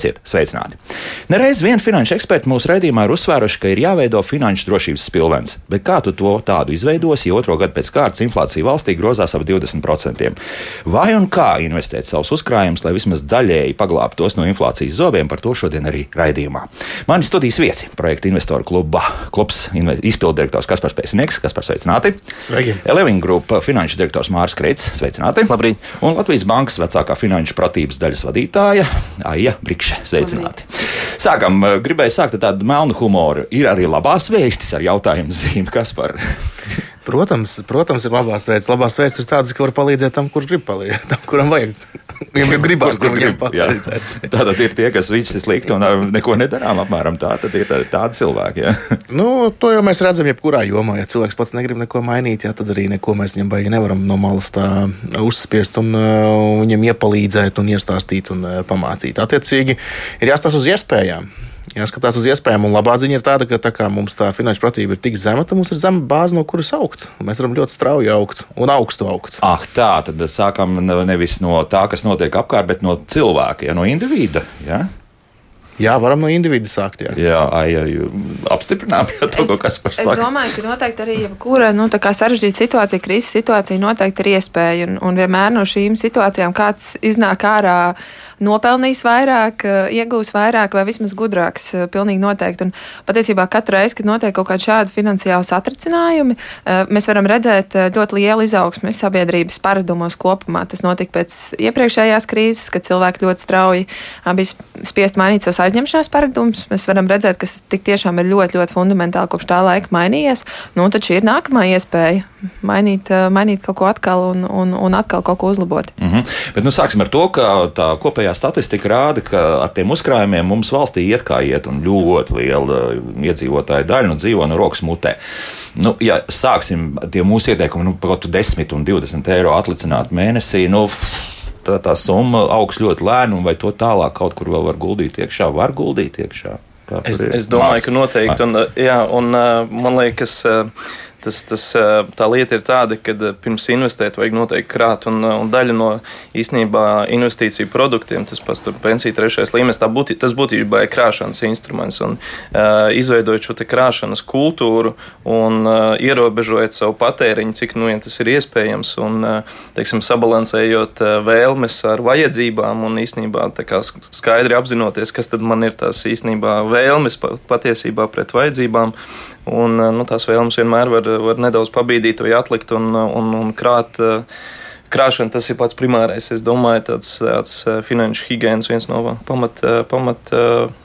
Esiet sveicināti! Nereiz vien finanšu eksperti mūsu raidījumā ir uzsvēruši, ka ir jāveido finanšu drošības spilvens. Bet kā tu to tādu izveidosi, ja otro gadu pēc kārtas inflācija valstī grozās ap 20%? Vai un kā investēt savus uzkrājumus, lai vismaz daļēji paglābtos no inflācijas zobiem, par to šodien arī raidījumā. Mani studijas viesi - projekta investoru kluba klubs izpildirektors Kaspars Pēcinieks, kas par sveicināti. Sveiki! Eleving Group finanšu direktors Mārs Kreits, sveicināti. Labrīt! Un Latvijas Bankas vecākā finanšu pratības daļas vadītāja Aija Brikše. Sveicināti! Sākam, gribēju sākt ar tādu melnu humoru. Ir arī labās vēstis ar jautājumu zīmi, kas par. Protams, protams, ir labās veids. Labās veids ir tādas, ka var palīdzēt tam, kurš grib palīdzēt, tam, kuram vajag. Viņam jau gribās, Kur grib, palīdzēt. Tātad ir tie, kas visi slikti un neko nedarām. Apmēram tā tad ir tā- tādi cilvēki. Ja? Nu, to jau mēs redzam, jebkurā jomā. Ja cilvēks pats negrib neko mainīt, jā, tad arī neko mēs viņam baigi nevaram no malas tā uzspiest un uh, viņam iepalīdzēt un iestāstīt un uh, pamācīt. Attiecīgi, ir jāstāsta uz iespējām. Jāskatās uz iespējām, un labā ziņa ir tāda, ka tā kā mums tā finanšu pratība ir tik zema, tad mums ir zema bāze, no kuras augt. Mēs varam ļoti strauji augt un augstu augt. Ah, tā tad sākam nevis no tā, kas notiek apkārt, bet no cilvēka, ja? no individa. Ja? Jā, varam no individu sākt. Jā. Jā, ai, ai, apstiprinām ja, to, ko kas par es saka. domāju, ka noteikti arī jebkura nu, tā kā sarežģīta situācija, krīzes situācija noteikti ir iespēja. Un, un vienmēr no šīm situācijām kāds iznāk ārā nopelnījis vairāk, eh, iegūs vairāk vai vismaz gudrāks. eh, Pilnīgi noteikti. Un patiesībā katru reizi, kad notiek kaut kādi šādi finansiāli satricinājumi, eh, mēs varam redzēt ļoti lielu izaugsmu sabiedrības paradumos kopumā. Tas notika pēc iepriekšējās krīzes, kad cilvēki ļoti strauji bija spiest mainīt savus aizņemšanās paradumus. Mēs varam redzēt, ka tas tiešām ir ļoti, ļoti fundamentāli kopš tā laika mainījies. Nu, tad šī ir nākamā iespēja mainīt, eh, mainīt kaut ko atkal un, un, un atkal kaut ko uzlabot. Mm -hmm. Bet nu, sāksim ar to, ka tā kopējā statistika rāda, ka ar tiem uzkrājumiem mums valstī iet kā iet, un ļoti liela iedzīvotāja daļa nu, dzīvo no rokas mutē. Nu, ja sāksim ar tiem mūsu ieteikumiem, nu, kaut kādu 10 un 20 eiro atlicināt mēnesī. Nu, Tā, tā summa augs ļoti lēni, un vai to tālāk kaut kur vēl var guldīt iekšā? Var guldīt iekšā. Es, es domāju, Māc. ka noteikti. Un, jā, un, man liekas, tas, tas, tā lieta ir tāda, ka pirms investēt, vajag noteikti krāt. Un, un daļa no īstenībā investīciju produktiem, tas pats tur pensiju trešais līmenis, tā būtī, tas būtībā ir krāšanas instruments. Un, uh, izveidojot šo krāšanas kultūru un uh, ierobežojot savu patēriņu, cik nu vien tas ir iespējams, un uh, teiksim, sabalansējot vēlmes ar vajadzībām un īstenībā skaidri apzinoties, kas man ir tās īstenībā vēlmes pa- patiesībā pret vajadzībām. Un, uh, nu, tās vēlmes vienmēr var, var nedaudz pabīdīt vai atlikt un, uh, un, un krāt. uh, Krāšana tas ir pats primārais. Es domāju, tāds, tāds finanšu higiēnas viens no pamat, pamat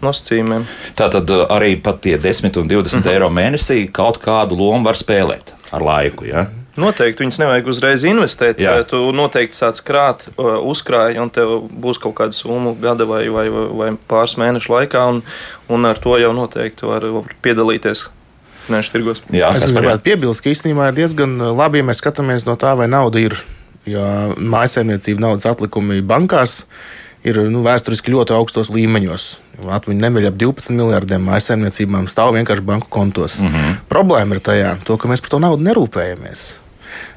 nosacījumiem. Tā tad arī pat tie 10 un 20 mm -hmm. eiro mēnesī kaut kādu lomu var spēlēt ar laiku. Ja? Noteikti viņus nevajag uzreiz investēt. Jā. Tu noteikti sāc krāt, uzkrāj, un tev būs kaut kāda summa gada vai, vai, vai, vai pāris mēnešu laikā, un, un ar to jau noteikti var, var piedalīties finanšu tirgos. Jā, Es gribētu piebilst, ka īstenībā ir diezgan labi, ja mēs skatāmies no tā, vai nauda ir. Jo mājsaimniecība naudas atlikumi bankās ir nu, vēsturiski ļoti augstos līmeņos. Latvija nemiļ ap 12 miljardiem mājsaimniecībām stāv vienkārši banku kontos. Mm -hmm. Problēma ir tajā, to, ka mēs par to naudu nerūpējamies.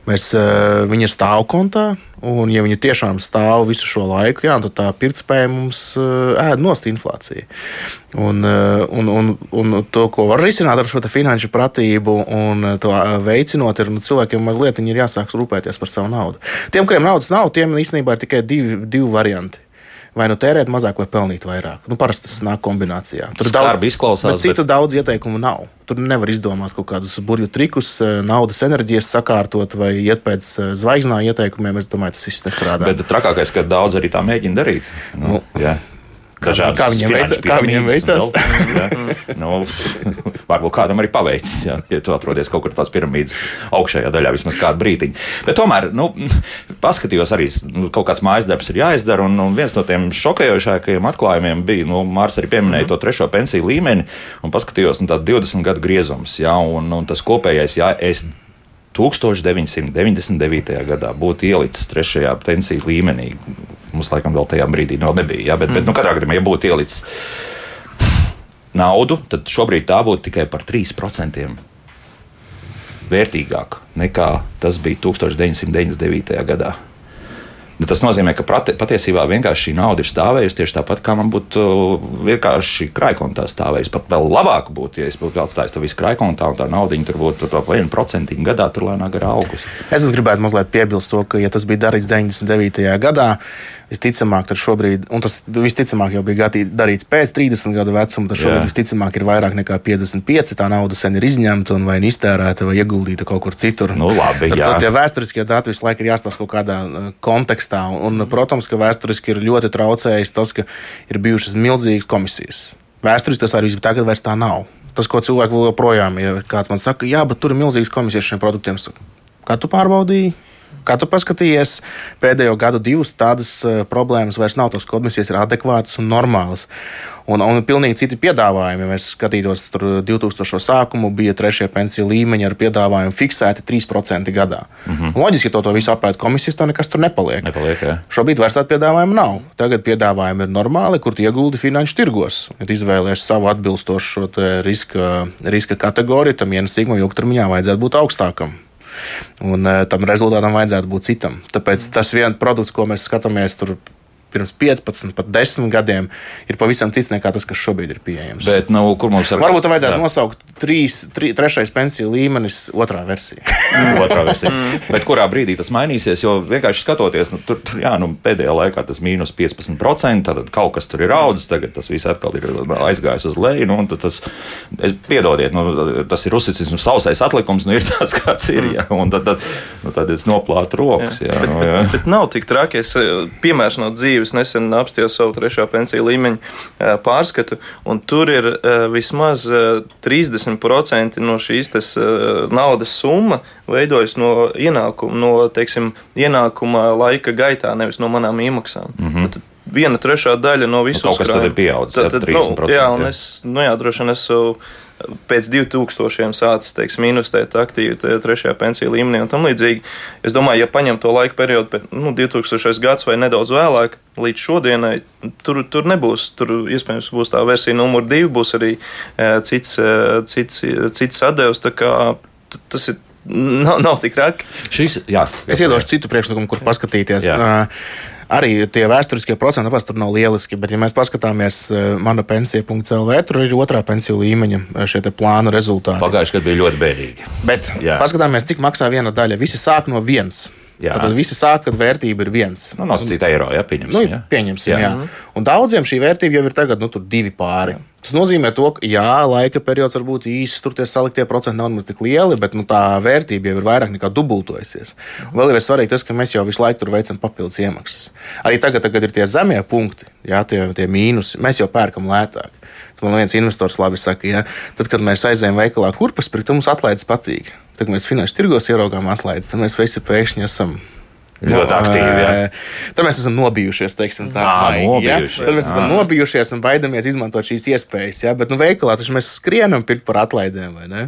Mēs, uh, viņi ir stāvkontā, un, ja viņi tiešām stāv visu šo laiku, jā, tad tā pirktspēja mums uh, ēd nost inflāciju. Un, uh, un, un, un to, ko var risināt ar šo finanšu pratību un to veicinot, ir nu, cilvēkiem mazliet ir jāsāk rūpēties par savu naudu. Tiem, kuriem naudas nav, tiem īstenībā ir tikai divi, divi varianti. Vai nu tērēt mazāk, vai pelnīt vairāk. Nu, parasti tas nāk kombinācijā. Skarbi izklausās, bet citu daudz ieteikumu nav. Tur nevar izdomāt kaut kādus burbuļu trikus, eh, naudas enerģijas sakārtot vai iet pēc eh, zvaigznā ieteikumiem. Es domāju, tas viss nestrādā. Bet trakākais, ka daudz arī tā mēģina darīt. Nu, Nu, jā. Dažādas kā viņiem veica- kā viņiem veicās? vēl- jā. nu, varbūt kādam arī paveicis, jā, ja tu atrodies kaut kur tās piramīdas augšējā daļā, vismaz kādu brīdiņu. Bet tomēr, nu, paskatījos arī, nu, kaut kāds mājas darbs ir jāizdara, un, un viens no tiem šokējošākajiem atklājumiem bija, nu, Mārs arī pieminēja to trešo pensiju līmeni, un paskatījos, nu, tā 20 gadu griezums, jā, un, un tas kopējais, jā, es 1999. gadā būtu ielicis trešajā pensiju līmenī. Mums laikam vēl tajā brīdī vēl nebija. Jā, bet, mm. bet nu, katrā gadījumā, ja būtu ielicis naudu, tad šobrīd tā būtu tikai par 3% vērtīgāka nekā tas bija 1999. gadā. Tas nozīmē, ka prati, patiesībā vienkārši šī nauda ir stāvējusi tieši tāpat, kā man būtu vienkārši krājkontā stāvējusi. Pat vēl labāk būtu, ja es būtu atstājis to visu krājkontā un tā nauda tur būtu to 1% gadā, tur lēnāk gar augus. Es gribētu mazliet piebilst to, ka, ja tas bija darīts 99. gadā, visticamāk, tad šobrīd, un tas visticamāk jau bija darīts pēc 30 gadu vecuma, tad šobrīd Jā. visticamāk ir vairāk nekā 55. Tā nauda sen ir izņemta un vai nu iztērēta vai ieguldīta kaut kur citur. Nu, labi, tad, tad, ja vēsturiskie dati visu laiku ir jāstāsta kaut kādā uh, kontekstā, un, protams, ka vēsturiski ir ļoti traucējis tas, ka ir bijušas milzīgas komisijas. Vēsturiski tas arī tagad vairs tā nav. Tas, ko cilvēki vēl joprojām, ja kāds man saka, jā, bet tur ir milzīgas komisijas šiem produktiem, kā tu pārbaudīji? Kā tu paskatījies, pēdējo gadu divus tādas uh, problēmas vairs nav. Tās komisijas ir adekvātas un normālas. Un, un pilnīgi citi piedāvājumi. Ja mēs skatītos, tur 2000. sākumu bija trešie pensiju līmeņi ar piedāvājumu fiksēti 3% gadā. Mm -hmm. Loģiski, ja to, to visu apēta komisijas, to nekas tur nepaliek. nepaliek jā. Šobrīd vairs tādu piedāvājumu nav. Tagad piedāvājumi ir normāli, kur ieguldi finanšu tirgos. Ja izvēlēsies savu atbilstošu riska, riska kategoriju, tam ienesīgumam ilgtermiņā vajadzētu būt augstākam. Un uh, tam rezultātam vajadzētu būt citam. Tāpēc tas viens produkts, ko mēs skatāmies tur pirms 15, pat 10 gadiem, ir pavisam cits nekā tas, kas šobrīd ir pieejams. Bet, nu, kur mums ir? Varbūt vajadzētu jā. nosaukt trīs, trī, trešais pensiju līmenis, otrā versija. Otrā versija. Bet kurā brīdī tas mainīsies? Jo vienkārši skatoties, nu, tur, tur jā, nu, pēdējā laikā tas mīnus 15%, tad kaut kas tur ir audzis, tagad tas viss atkal ir aizgājis uz leju. Nu, tas, es, piedodiet, nu, tas ir uzsicis nu, sausais atlikums, nu, ir tāds, kāds ir. Jā, un tad, tad, nu, tad es noplātu rokas. Jā, jā, bet, nu, jā. Bet, bet nav tik traki. Es eh, piemērs no dzīves nesen apstājos savu trešā pensiju līmeņu eh, pārskatu, un tur ir eh, vismaz 30% no šīs tas, naudas summa veidojas no ienākuma, no teiksim, ienākuma laika gaitā, nevis no manām iemaksām. Mm -hmm. Tad, viena trešā daļa no visu uzkrājuma. Kas tad ir pieaudzis? Tad, tad, nu, jā, un es, nu jā, droši vien esmu pēc 2000 sācis teiksim, investēt aktīvi trešajā pensiju līmenī un tam līdzīgi. Es domāju, ja paņem to laika periodu, pēc nu, 2000. gads vai nedaudz vēlāk, līdz šodienai, tur, tur nebūs. Tur iespējams būs tā versija numur divi, būs arī cits, cits, cits atdevis. Tas ir nav, nav tik raki. Šis, jā, es iedošu citu priekšlikumu, kur paskatīties. Jā. Uh, arī tie vēsturiskie procenti pats tur nav lieliski, bet, ja mēs paskatāmies mana pensija.CLV, tur ir otrā pensiju līmeņa šie plānu rezultāti. Pagājušajā gadā bija ļoti bēdīgi. Bet Jā. paskatāmies, cik maksā viena daļa. Visi sāk no viens. Jā. Tad visi sāk, kad vērtība ir viens. Nu, nosacīt eiro, ja pieņemsim. Nu, ja? Pieņemsim, jā. jā. Un daudziem šī vērtība jau ir tagad, nu, tur divi pāri. Jā. Tas nozīmē, to, ka jā, laika periods var būt īss, tur tie saliktie procenti nav tik lieli, bet nu, tā vērtība jau ir vairāk nekā dubultojusies. Un vēl ir svarīgi tas, ka mēs jau visu laiku tur veicam papildus iemaksas. Arī tagad, kad ir tie zemie punkti, jā, tie, tie mīnusi, mēs jau pērkam lētāk. Man viens investors labi saka, ja tad, kad mēs aizējām veikalā kurpes, tad mums atlaides patīk. Tad, mēs finanšu tirgos ieraugām atlaides, tad mēs visi pēkšņi esam Ļoti aktīvi. Ja. Tad mēs esam nobijušies. Teiksim, tā, à, nobijušies? Tad mēs esam à. nobijušies un baidamies izmantot šīs iespējas. Ja? Bet nu, veikalā taču mēs skrienam pirkt par atlaidēm, vai ne?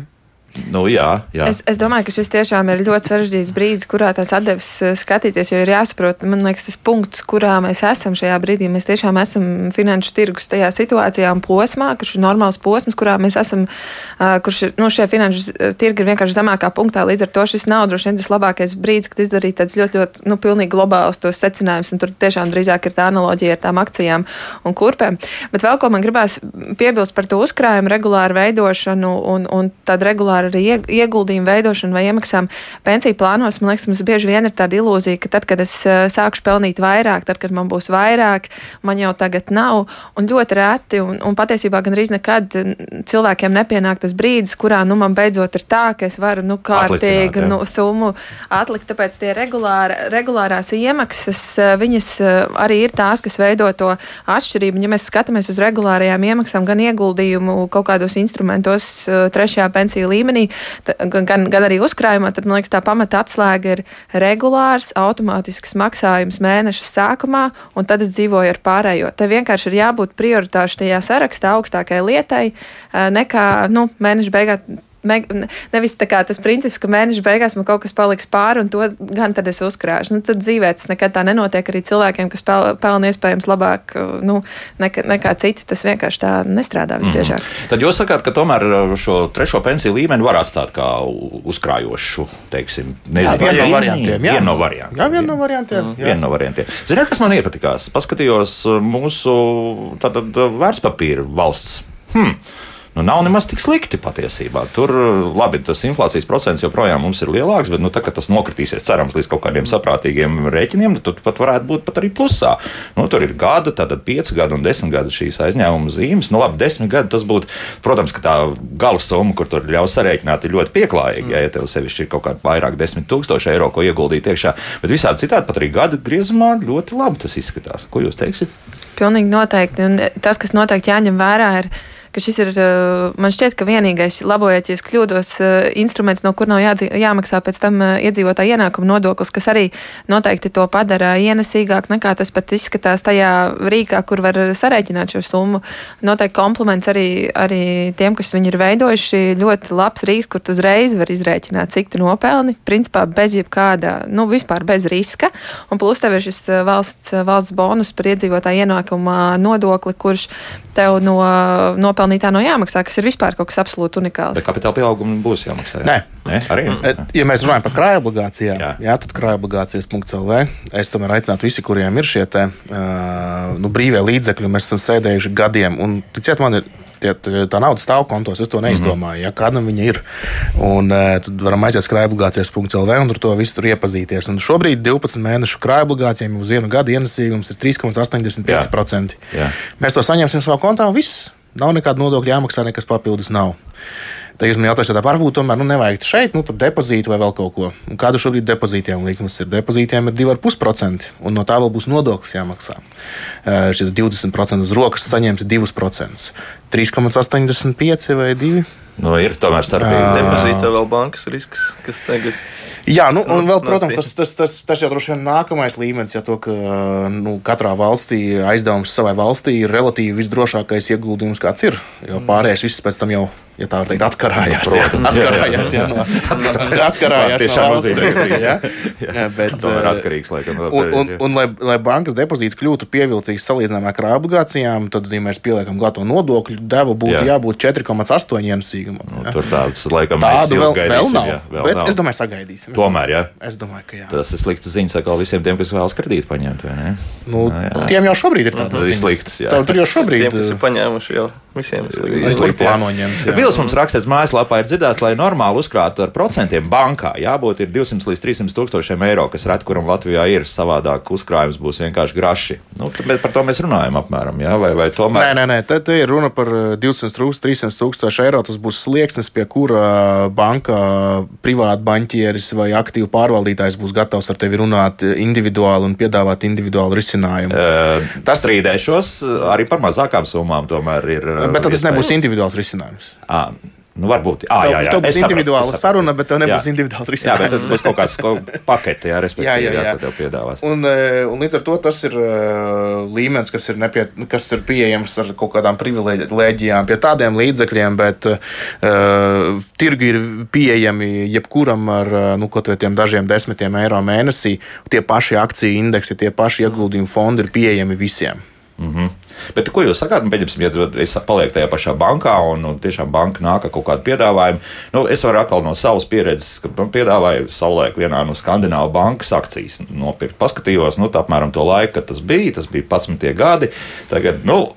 Nu, jā, jā. Es, es domāju, ka šis tiešām ir ļoti sarežģīts brīdis, kurā tās atdeves eh, skatīties, jo ir jāsaprot, man liekas, tas punkts, kurā mēs esam šajā brīdī. Mēs tiešām esam finanšu tirgus tajā situācijā un posmā, kurš ir normāls posms, kurā mēs esam, uh, kurš ir, nu, šie finanšu tirgi ir vienkārši zemākā punktā. Līdz ar to šis nav droši vien tas labākais brīdis, kad izdarīt tādus ļoti, ļoti, nu, pilnīgi globālus tos secinājumus, un tur tiešām drīzāk ir tā analoģija ar tām akcijām un kurpēm. Bet vēl ko man gribās piebilst par to uzkrājumu regulāru veidošanu un, un tādu regulāru ar arī ieguldījumu veidošanu vai iemaksām pensiju plānos, man liekas, mums bieži vien ir tāda ilūzija, ka tad, kad es eh, sākšu pelnīt vairāk, tad, kad man būs vairāk, man jau tagad nav. Un ļoti reti, un, un patiesībā gandrīz nekad cilvēkiem nepienāk tas brīdis, kurā nu, man beidzot ir tā, ka es varu nu, kārtīgi nu, summu atlikt. Tāpēc tie regulāri, regulārās iemaksas, eh, viņas eh, arī ir tās, kas veido to atšķirību. Ja mēs skatāmies uz regulārajām iemaksām, gan ieguldījumu kaut kādos instrumentos, trešajā pensiju līmenī, līmenī, gan, gan arī uzkrājumā, tad man liekas, tā pamata atslēga ir regulārs, automātisks maksājums mēneša sākumā, un tad es dzīvoju ar pārējo. Te vienkārši ir jābūt prioritāšu tajā sarakstā augstākai lietai, nekā nu, mēneša beigās nevis tas princips, ka mēneša beigās man kaut kas paliks pāri, un to gan tad es uzkrāšu. Nu, tad dzīvē tas nekad tā nenotiek arī cilvēkiem, kas pel, pelna iespējams labāk nu, nekā, nekā citi. Tas vienkārši tā nestrādā visbiežāk. Mm. Tad jūs sakāt, ka tomēr uh, šo trešo pensiju līmeni var atstāt kā uzkrājošu, teiksim, nezinu, vienu no variantiem. Jā, vienu no variantiem. Jā, vienu no variantiem. Jā. Vienu no variantiem. Ziniet, kas man iepatikās? Paskatījos uh, mūsu tātad, uh, vērtspapīra valsts. Hmm. Nu, nav nemaz tik slikti patiesībā. Tur, labi, tas inflācijas procents joprojām mums ir lielāks, bet, nu, tā, tas nokritīsies, cerams, līdz kaut kādiem saprātīgiem rēķiniem, nu, tad pat varētu būt pat arī plusā. Nu, tur ir gada, tātad pieci gadi un desmit gadi šīs aizņēmuma zīmes. Nu, labi, desmit gadi tas būtu, protams, ka tā gala summa, kur tur ļaus sarēķināt, ir ļoti pieklājīga. Ja, ja tev sevišķi ir kaut kāda vairāk desmit tūkstoši eiro, ko ieguldīt iekšā, bet visādi citādi pat arī gada griezumā ļoti labi tas izskatās. Ko jūs teiksiet? Pilnīgi noteikti. Un tas, kas noteikti jāņem vērā, ir ka šis ir, eh, man šķiet, ka vienīgais, labojiet, ja es kļūdos, eh, instruments, no kur nav jādzi, jāmaksā pēc tam eh, iedzīvotāja ienākuma nodoklis, kas arī noteikti to padara ienesīgāk nekā tas pat izskatās tajā rīkā, kur var sarēķināt šo summu. Noteikti kompliments arī, arī tiem, kas viņu ir veidojuši. Ļoti labs rīks, kur tu uzreiz var izrēķināt, cik tu nopelni, principā bez jebkāda, nu, vispār bez riska. Un plus tev ir šis valsts, valsts bonus par iedzīvotāju ienākuma nodokli, kurš tev no, no nopelnītā no jāmaksā, kas ir vispār kaut kas absolūti unikāls. Bet kapitāla pieauguma būs jāmaksā. Jā. Nē, Nē arī. Mm. Ja mēs runājam par krājuma obligācijām, jā. jā, tad krājuma obligācijas.lv. Es tomēr aicinātu visi, kuriem ir šie te, uh, nu, brīvie līdzekļi, mēs esam sēdējuši gadiem. Un, ticiet man, ir tie, tā nauda stāv kontos. Es to neizdomāju. Ja, kādam viņa ir? Un, tad varam aiziet uz krājobligācijas.lv un tur to visu tur iepazīties. Un šobrīd 12 mēnešu krājobligācijām uz vienu gadu ienesīgums ir 3,85%. Jā. Jā. Mēs to saņemsim savā kontā un viss. Nav nekāda nodokļa jāmaksā, nekas papildus nav. Jūs man jautājat, varbūt tomēr nu, nevajag šeit, nu, tur depozītu vai vēl kaut ko. Un kāda šobrīd depozītiem likmes ir? Depozītiem ir 2,5%, un no tā vēl būs nodoklis jāmaksā. Šie 20% uz rokas saņemt 2%. 3,85 vai 2. Nu, ir tomēr starpība. Depozīta vēl bankas risks, kas tagad Jā, nu, un vēl, protams, tas, tas, tas, tas jau droši vien nākamais līmenis, ja to, ka nu, katrā valstī aizdevums savai valstī ir relatīvi visdrošākais ieguldījums, kāds ir. Jo pārējais viss pēc tam jau ja tā var teikt, atkarājās. Nu, protams, atkarājās, jā, jā, jā. No, atkarājās no valsts. Jā, jā, bet, ir atkarīgs, laikam, no un, un, un, lai, lai bankas depozīts kļūtu pievilcīgs salīdzinājumā ar obligācijām, tad, ja mēs pieliekam glāto nodokļu devu, būtu jā. jābūt 4,8 ienesīgumam. Nu, tur tāds, laikam, tādu vēl, gaidīsim, vēl nav. Jā, vēl bet nav. es domāju, sagaidīsim. Tomēr, jā. Es domāju, ka jā. Tas ir slikts ziņas atkal visiem tiem, kas vēlas kredītu paņemt, vai ne? Nu, nu, jā. Tiem jau šobrīd ir tāds nu, slikts. Tur jau šobrīd ir. Tiem, kas ir paņēmuši jau visiem ir slikti plāno ņemt. Vils mums rakstīts mājaslapā ir dzirdēts, lai normāli uzkrātu ar procentiem bankā, jābūt 200 līdz 300 tūkstošiem eiro, kas ret kuram Latvijā ir savādāk uzkrājums, būs vienkārši graši. Nu, par to mēs runājam apmēram, jā, vai, vai tomēr? Nē, nē, nē, te ir runa par 200 trūks, 300 tūkstoši eiro. Tas būs slieksnis, pie kura banka privāta baņķieris vai aktīvu pārvaldītājs būs gatavs ar tevi runāt individuāli un piedāvāt individuālu risinājumu. E, tas strīdēšos arī par mazākām summām tomēr ir. Bet tas nebūs individuāls risinājums. À. Nu, varbūt tā ir. Tā būs individuāla sapratu, saruna, bet tev nebūs jā. individuāls risinājums. Jā, bet tas būs kaut kāds pakete, jā, respektīvi, jā, jā, jā. jā, ko tev piedāvās. Un, un līdz ar to tas ir līmenis, kas ir, nepie, kas ir pieejams ar kaut kādām privilēģijām, pie tādiem līdzekļiem, bet uh, tirgi ir pieejami jebkuram ar nu, kaut kādiem dažiem desmitiem eiro mēnesī. Tie paši akciju indeksi, tie paši ieguldījumu fondi ir pieejami visiem. Mm -hmm. Bet ko jūs sakāt? Nu, pieņemsim, ja es palieku tajā pašā bankā un nu, tiešām banka nāk ar kaut kādu piedāvājumu. Nu, es varu atkal no savas pieredzes, ka man piedāvāja savulaik vienā no Skandināvu bankas akcijas nopirkt. Paskatījos, nu, apmēram to laiku, kad tas bija, tas bija 11 gadi. Tagad, nu,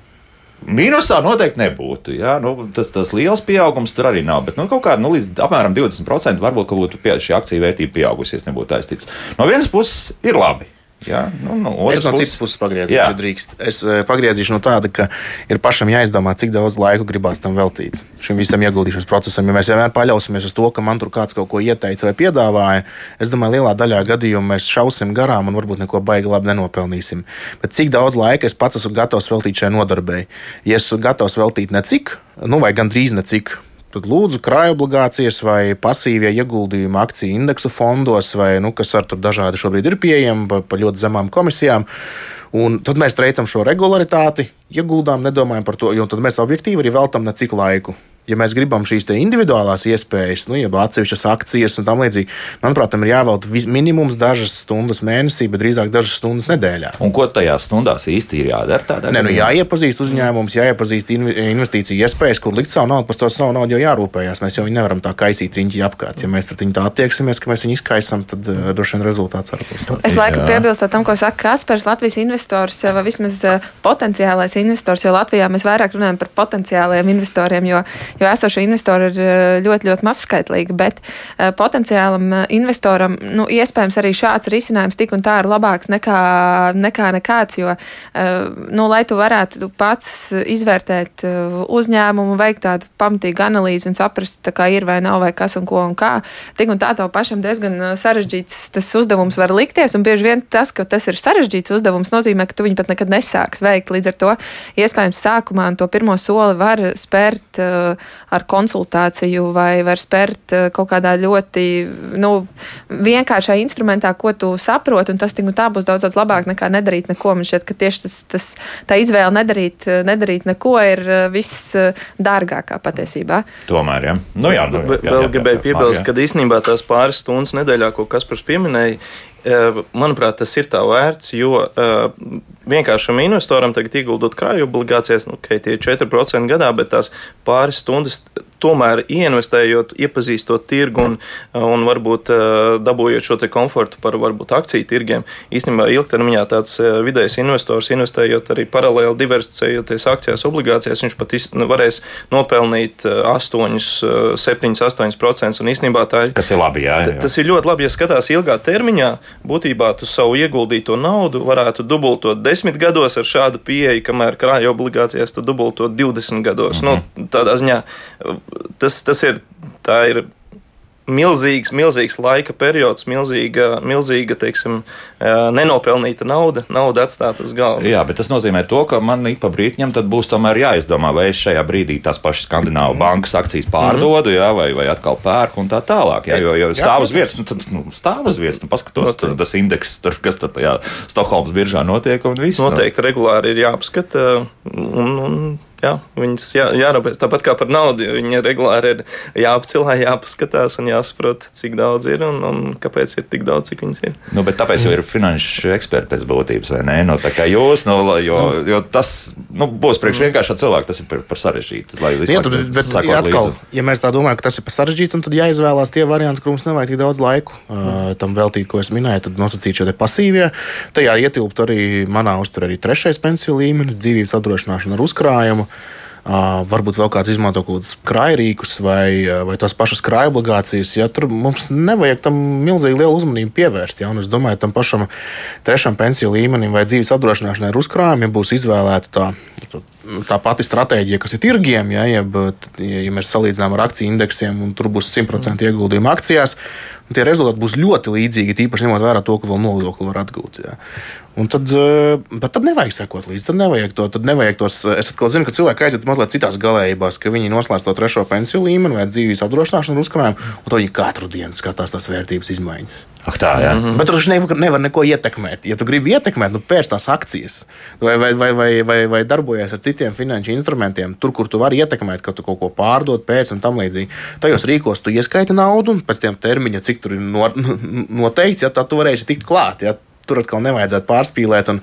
Mīnusā noteikti nebūtu. Ja? Nu, tas, tas liels pieaugums tur arī nav. Bet nu, kaut kāda nu, līdz apmēram 20% varbūt būtu pie, šī akciju vērtība pieaugusies, nebūtu aizticams. No vienas puses ir labi. Ja? Nu, nu, es no citas puses pagriezīšu, ja drīkst. Es eh, pagriezīšu no tāda, ka ir pašam jāizdomā, cik daudz laika gribās tam veltīt. Šim visam ieguldīšanas procesam, ja mēs vienmēr paļausimies uz to, ka man tur kāds kaut ko ieteica vai piedāvāja, es domāju, lielā daļā gadījumu mēs šausim garām un varbūt neko baigi labi nenopelnīsim. Bet cik daudz laika es pats esmu gatavs veltīt šai nodarbei? Ja esmu gatavs veltīt necik, nu vai gandrīz necik, tad lūdzu krājobligācijas vai pasīvie ieguldījumi akciju indeksu fondos, vai, nu, kas ar tur dažādi šobrīd ir pieejami par pa ļoti zemām komisijām. Un tad mēs veicam šo regularitāti, ieguldām, nedomājam par to, jo tad mēs objektīvi arī veltam necik laiku. Ja mēs gribam šīs individuālās iespējas, nu, jeb atsevišķas akcijas un tam līdzīgi, manuprāt, tam ir jāvelta minimums dažas stundas mēnesī, bet drīzāk dažas stundas nedēļā. Un ko tajās stundās īsti ir jādara? Tādā Nē, nu, jāiepazīst uzņēmums, jāiepazīst investīciju iespējas, kur likt savu naudu, par to savu naudu jau jārūpējas. Mēs jau nevaram tā kaisīt riņķi apkārt. Ja mēs pret viņu tā attieksimies, ka mēs viņu izkaisam, tad uh, droši vien rezultāts arī būs tāds. Es laikam piebilstu tam, ko saka Kaspars, Latvijas investors vai vismaz uh, potenciālais investors, jo Latvijā mēs vairāk runājam par potenciāliem investoriem, jo jo esošie investori ir eh, ļoti, ļoti mazskaitlīgi. Bet uh, potenciālam eh, investoram nu, iespējams arī šāds risinājums tik un tā ir labāks nekā, nekā nekāds. Jo, nu, lai tu varētu pats izvērtēt uzņēmumu, veikt tādu pamatīgu analīzi un saprast, kā ir vai nav, vai kas un ko un kā, tik un tā tev pašam diezgan sarežģīts tas uzdevums var likties. Un bieži vien tas, ka tas ir sarežģīts uzdevums, nozīmē, ka tu viņu pat nekad nesāks veikt. Līdz ar to iespējams sākumā to pirmo soli var spērt uh, ar konsultāciju vai var spērt eh, kaut kādā ļoti nu, vienkāršā instrumentā, ko tu saproti, un tas tik un tā būs daudz, daudz labāk nekā nedarīt neko. Man šķiet, ka tieši tas, tas, tā izvēle nedarīt, nedarīt neko ir eh, viss eh, dārgākā patiesībā. Tomēr, ja. Nu, jā, nu, jā, jā, Vēl gribēju piebilst, ka īstenībā tās pāris stundas nedēļā, ko Kaspars pieminēja, manuprāt, tas ir tā vērts, jo vienkāršam investoram tagad ieguldot krāju obligācijās, nu, okay, tie ir 4% gadā, bet tās pāris stundas tomēr ieinvestējot, iepazīstot tirgu un, un varbūt dabūjot šo komfortu par varbūt akciju tirgiem. Īstenībā ilgtermiņā tāds vidējs investors, investējot arī paralēli diversificējoties akcijās, obligācijās, viņš pat nu, varēs nopelnīt 8, 7, 8%. Un īstenībā tā ir. Tas ir labi, jā, jā. Tas ir ļoti labi, ja skatās ilgā termiņā. Būtībā tu savu ieguldīto naudu varētu dubultot 10 gados ar šādu pieeju, kamēr krājuma obligācijās tu dubultot 20 gados. Mm -hmm. nu, mhm. tādā ziņā tas, tas ir. ir milzīgs, milzīgs laika periods, milzīga, milzīga teiksim, nenopelnīta nauda, nauda atstāta uz galda. Jā, bet tas nozīmē to, ka man ik pa brīdim būs tomēr jāizdomā, vai es šajā brīdī tās pašas skandināvu bankas akcijas pārdodu, jā, vai, vai atkal pērku un tā tālāk. Jā, jo, jo stāv uz vietas, nu, tad nu, stāv uz vietas, nu, paskatos, no, tad, tas indeks, tur, kas tur tajā Stokholmas biržā notiek un viss. Noteikti no. regulāri ir jāapskata. Un, un, jā, viņas jā, jārūpēs. Tāpat kā par naudu, viņa regulāri ir jāapcilā, jāpaskatās un jāsaprot, cik daudz ir un, un kāpēc ir tik daudz, cik viņas ir. Nu, bet tāpēc jau ir finanšu eksperti pēc būtības, vai ne? Nu, tā kā jūs, nu, jo, jo tas nu, būs priekš vienkāršā cilvēka, tas ir par, par sarežģītu. Jā, tur, bet, ja, atkal, ja mēs tā domājam, ka tas ir par sarežģītu, tad jāizvēlās tie varianti, kur mums nevajag tik daudz laiku uh, tam veltīt, ko es minēju, tad nosacīt šo pasīvie. Tajā ietilpt arī manā uzturē arī trešais pensiju līmenis, dzīvības apdrošināšana ar uzkrājumu. Varbūt vēl kāds izmanto kaut kādus krājrīkus vai, vai tās pašas krāja obligācijas. Ja, tur mums nevajag tam milzīgi lielu uzmanību pievērst. Ja, es domāju, tam pašam trešam pensiju līmenim vai dzīves apdrošināšanai ar uzkrājumiem būs izvēlēta tā, tā pati stratēģija, kas ir tirgiem. Ja, ja, bet, ja mēs salīdzinām ar akciju indeksiem, un tur būs 100% ieguldījumi akcijās, tie rezultāti būs ļoti līdzīgi, tīpaši ņemot vērā to, ka vēl nodokli var atgūt. Ja. Un tad, eh, tad nevajag sekot līdzi. Tad nevajag to. Tad nevajag tos, es atkal zinu, ka cilvēki aiziet mazliet citās galējībās, ka viņi noslēdz to trešo pensiju līmeni vai dzīves apdrošināšanu uzkrājumu, un to viņi katru dienu skatās tās vērtības izmaiņas. Ak, tā, ja? mm -hmm. Bet tur nevar, nevar neko ietekmēt. Ja tu gribi ietekmēt, nu pērc tās akcijas vai, vai, vai, vai, vai, vai darbojies ar citiem finanšu instrumentiem, tur, kur tu vari ietekmēt, ka tu kaut ko pārdod, pēc un tam līdzīgi. Tajos rīkos tu ieskaiti naudu un pēc tam termiņa, cik tur ir noteikts, ja tad tu varēsi tikt klāt. Ja? tur atkal nevajadzētu pārspīlēt un,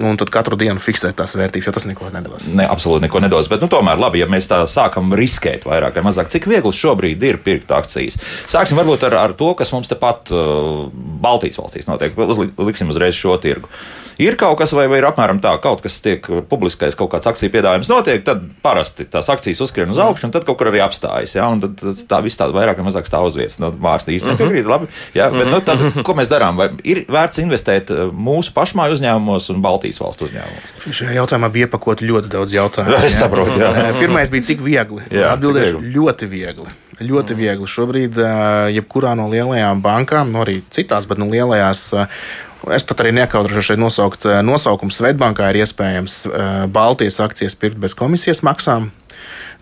un tad katru dienu fiksēt tās vērtības, jo tas neko nedos. Ne, absolūti neko nedos. Bet, nu, tomēr, labi, ja mēs tā sākam riskēt vairāk vai mazāk, cik viegli šobrīd ir pirkt akcijas. Sāksim varbūt ar, ar to, kas mums tepat uh, Baltijas valstīs notiek. Uzliksim uzreiz šo tirgu ir kaut kas, vai, vai ir apmēram tā, kaut kas tiek publiskais, kaut kāds akciju piedāvājums notiek, tad parasti tās akcijas uzskrien uz augšu, un tad kaut kur arī apstājas. Ja, un tad tā viss tāda vairāk vai mazāk stāv uz vietas. Nu, Mārcis īstenībā mhm. nepiekrīt, labi. Ja, bet, nu, tad, ko mēs darām? Vai ir vērts investēt uh, mūsu pašmāju uzņēmumos un Baltijas valstu uzņēmumos? Šajā jautājumā bija iepakot ļoti daudz jautājumu. Es saprotu, jā. Pirmais bija, cik viegli. Jā, Atbildēšu ļoti viegli. Ļoti viegli. Šobrīd, jebkurā no lielajām bankām, no nu, arī citās, bet no lielajās uh, Es pat arī nekautrošu šeit nosaukt nosaukumu. Svetbankā ir iespējams Baltijas akcijas pirkt bez komisijas maksām.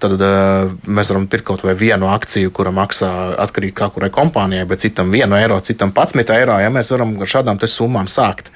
Tad uh, mēs varam pirkt kaut vai vienu akciju, kura maksā atkarīgi no kurai kompānijai, bet citam 1 eiro, citam 11 eiro. Ja mēs varam ar šādām summām sākt.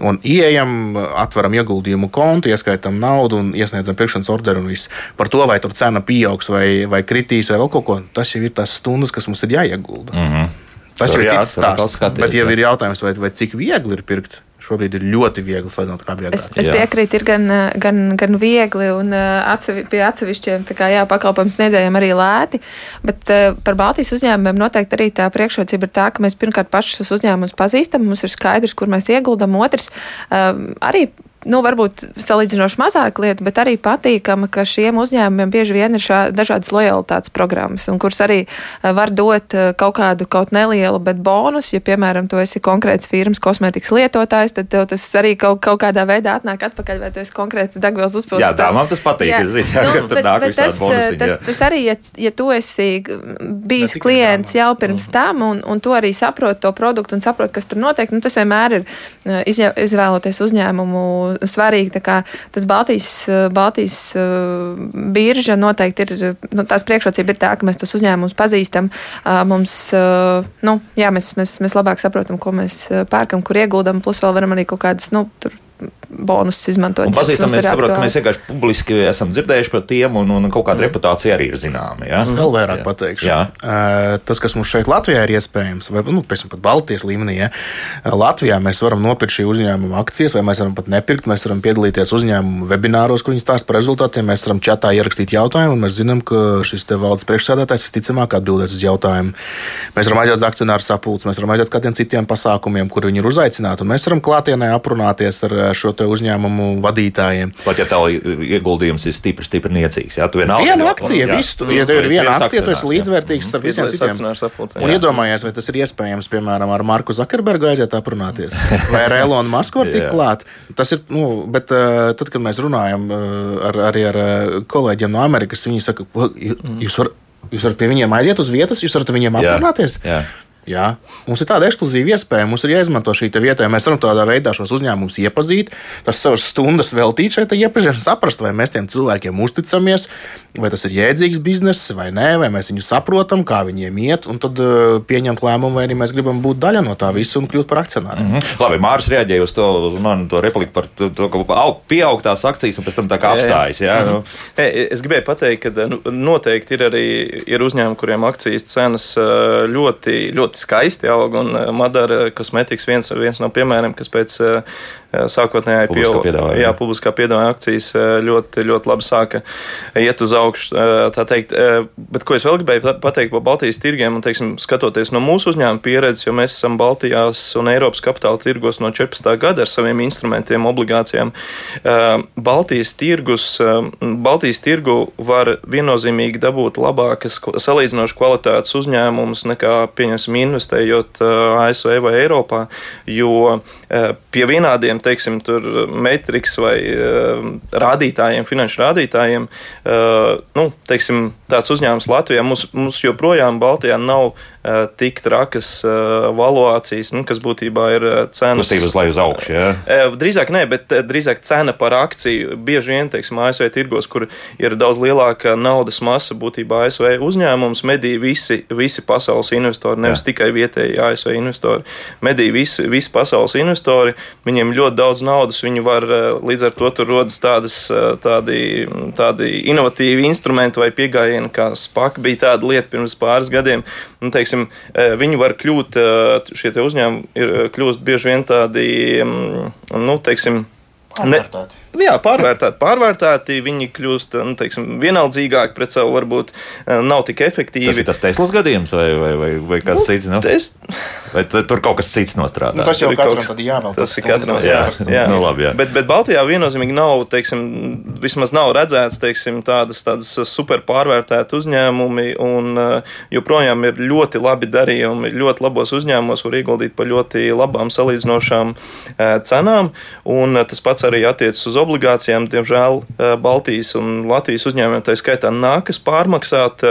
Un ieejam, atveram ieguldījumu kontu, ieskaitām naudu un iesniedzam pirkšanas orderu un viss. Par to, vai tur cena pieaugs vai, vai kritīs vai vēl kaut ko, tas jau ir tās stundas, kas mums ir jāiegulda. Mm -hmm. Tas jau ir cits stāsts. Bet, ja ir jautājums, vai, vai cik viegli ir pirkt, šobrīd ir ļoti viegli salīdzināt, kā bija agrāk. Es, es piekrītu, ir gan, gan, gan viegli un atsevi, pie atsevišķiem jā, pakalpojumu sniedzējiem arī lēti. Bet uh, par Baltijas uzņēmumiem noteikti arī tā priekšrocība ir tā, ka mēs pirmkārt pašus uzņēmumus pazīstam, mums ir skaidrs, kur mēs ieguldam. Otrs, arī nu, varbūt salīdzinoši mazāk lieta, bet arī patīkama, ka šiem uzņēmumiem bieži vien ir šā, dažādas lojalitātes programmas, un kuras arī eh, var dot eh, kaut kādu kaut nelielu, bet bonus, ja, piemēram, tu esi konkrēts firmas kosmētikas lietotājs, tad tev tas arī kaut, kaut kādā veidā atnāk atpakaļ, vai tu esi konkrēts degvielas uzpildījums. Jā, tā man tas patīk, jā. es zinu, jā, nu, bet, bet tas, bonusiņi, tas, tas arī, ja, ja tu esi bijis klients jau pirms mm. tam, un, un tu arī saproti to produktu un saproti, kas tur notiek, nu, tas vienmēr ir eh, izvēloties uzņēmumu svarīgi. Tas Baltijas, Baltijas uh, birža noteikti ir, nu, tās priekšrocība ir tā, ka mēs tos uzņēmumus pazīstam. Uh, mums, uh, nu, jā, mēs, mēs, mēs labāk saprotam, ko mēs pērkam, kur ieguldam, plus vēl varam arī kaut kādas, nu, tur bonusus izmantot. Pazīstam, mēs saprotam, ka mēs vienkārši publiski esam dzirdējuši par tiem, un, un kaut kāda mm. reputācija arī ir zināma. Ja? Es vēl vairāk jā. pateikšu. Jā. Uh, tas, kas mums šeit Latvijā ir iespējams, vai nu, pat Baltijas līmenī, ja? Latvijā mēs varam nopirkt šī uzņēmuma akcijas, vai mēs varam pat nepirkt. Mēs varam piedalīties uzņēmumu webināros, kur viņi stāsta par rezultātiem. Mēs varam čatā ierakstīt jautājumu, un mēs zinām, ka šis valdes priekšsēdētājs visticamāk atbildēs uz jautājumu. Mēs varam aiziet uz akcionāru sapulci, mēs varam aiziet uz kādiem citiem pasākumiem, kur viņi ir uzaicināti, un mēs varam klātienē aprunāties ar šo uzņēmumu vadītājiem. Pat ja tev ieguldījums ir stipri, stipri niecīgs, ja tu vienalga. Viena akcija, visu, tu, ja tev ir viena akcija, tu esi līdzvērtīgs starp visiem citiem. Un iedomājies, vai tas ir iespējams, piemēram, ar Marku Zakerbergu aiziet aprunāties, vai ar Elonu Masku var tikt klāt. Tas ir, nu, bet uh, tad, kad mēs runājam uh, ar, arī ar uh, kolēģiem no Amerikas, viņi saka, jūs varat. Jūs varat pie viņiem aiziet uz vietas, jūs varat viņiem aprunāties. Jā, jā. Jā, mums ir tāda ekskluzīva iespēja. Mums ir jāizmanto šī vieta. Mēs varam tādā veidā šos uzņēmumus iepazīt, tas savas stundas veltīt šai iepazīšanai, saprast, vai mēs tiem cilvēkiem uzticamies, vai tas ir jēdzīgs bizness vai nē, vai mēs viņu saprotam, kā viņiem iet, un tad uh, pieņemt lēmumu, vai arī mēs gribam būt daļa no tā visa un kļūt par akcionāriem. Mm -hmm. Labi, Mārcis reaģēja uz to, uz manu to repliku par to, to ka aug, pieaugtās akcijas un pēc tam tā kā apstājas. Jā, jā. Nu. Es gribēju pateikt, ka nu, noteikti ir arī ir uzņēmumi, kuriem akcijas cenas ļoti, ļoti ļoti skaisti aug. Un eh, Madara kosmetikas viens, viens no piemēriem, kas pēc eh, sākotnējā piedāvājuma jā, publiskā piedāvājuma akcijas ļoti, ļoti labi sāka iet uz augšu. Tā teikt, bet ko es vēl gribēju pateikt par Baltijas tirgiem, un teiksim, skatoties no mūsu uzņēmuma pieredzes, jo mēs esam Baltijās un Eiropas kapitāla tirgos no 14. gada ar saviem instrumentiem, obligācijām. Baltijas tirgus, Baltijas tirgu var viennozīmīgi dabūt labākas salīdzinoši kvalitātes uzņēmumus nekā, pieņemsim, investējot ASV vai Eiropā, jo pie vienādiem teiksim, metriks vai uh, rādītājiem, finanšu rādītājiem, uh, nu, teiksim, tāds uzņēmums Latvijā mums, mums joprojām Baltijā nav Eh, tik trakas eh, valuācijas, nu, kas būtībā ir eh, cenas. Kustība uz leju uz augšu, jā? Drīzāk nē, bet drīzāk cena par akciju. Bieži vien, teiksim, ASV tirgos, kur ir daudz lielāka naudas masa, būtībā ASV uzņēmums medī visi, visi pasaules investori, nevis jā. tikai vietēji ASV investori. Medī visi, visi pasaules investori, viņiem ļoti daudz naudas, viņi var līdz ar to tur rodas tādas, tādi, tādi inovatīvi instrumenti vai pieejami, kā SPAC bija tāda lieta pirms pāris gadiem. Nu, teiksim, teiksim, eh, viņi var kļūt, eh, šie uzņēmumi ir eh, kļūst bieži vien tādi, mm, nu, teiksim, Pārvērtēti. Ne, jā, pārvērtēti, pārvērtēti. Viņi kļūst nu, teiksim, vienaldzīgāki pret savu, varbūt nav tik efektīvi. Tas ir tas Teslas gadījums vai, vai, vai, vai kāds nu, cits? Nu? Tes... Vai tur kaut kas cits nostrādā? Nu, tas jau katram kaut... jāvēl. Tas ir katram jā, jā. Nu, labi, jā. Bet, bet Baltijā viennozīmīgi nav, teiksim, vismaz nav redzēts, teiksim, tādas, tādas super pārvērtētas uzņēmumi, un joprojām ir ļoti labi darījumi, ļoti labos uzņēmumos var ieguldīt par ļoti labām salīdzinošām cenām, un tas pats arī attiecas uz obligācijām. Diemžēl Baltijas un Latvijas uzņēmumiem tā skaitā nākas pārmaksāt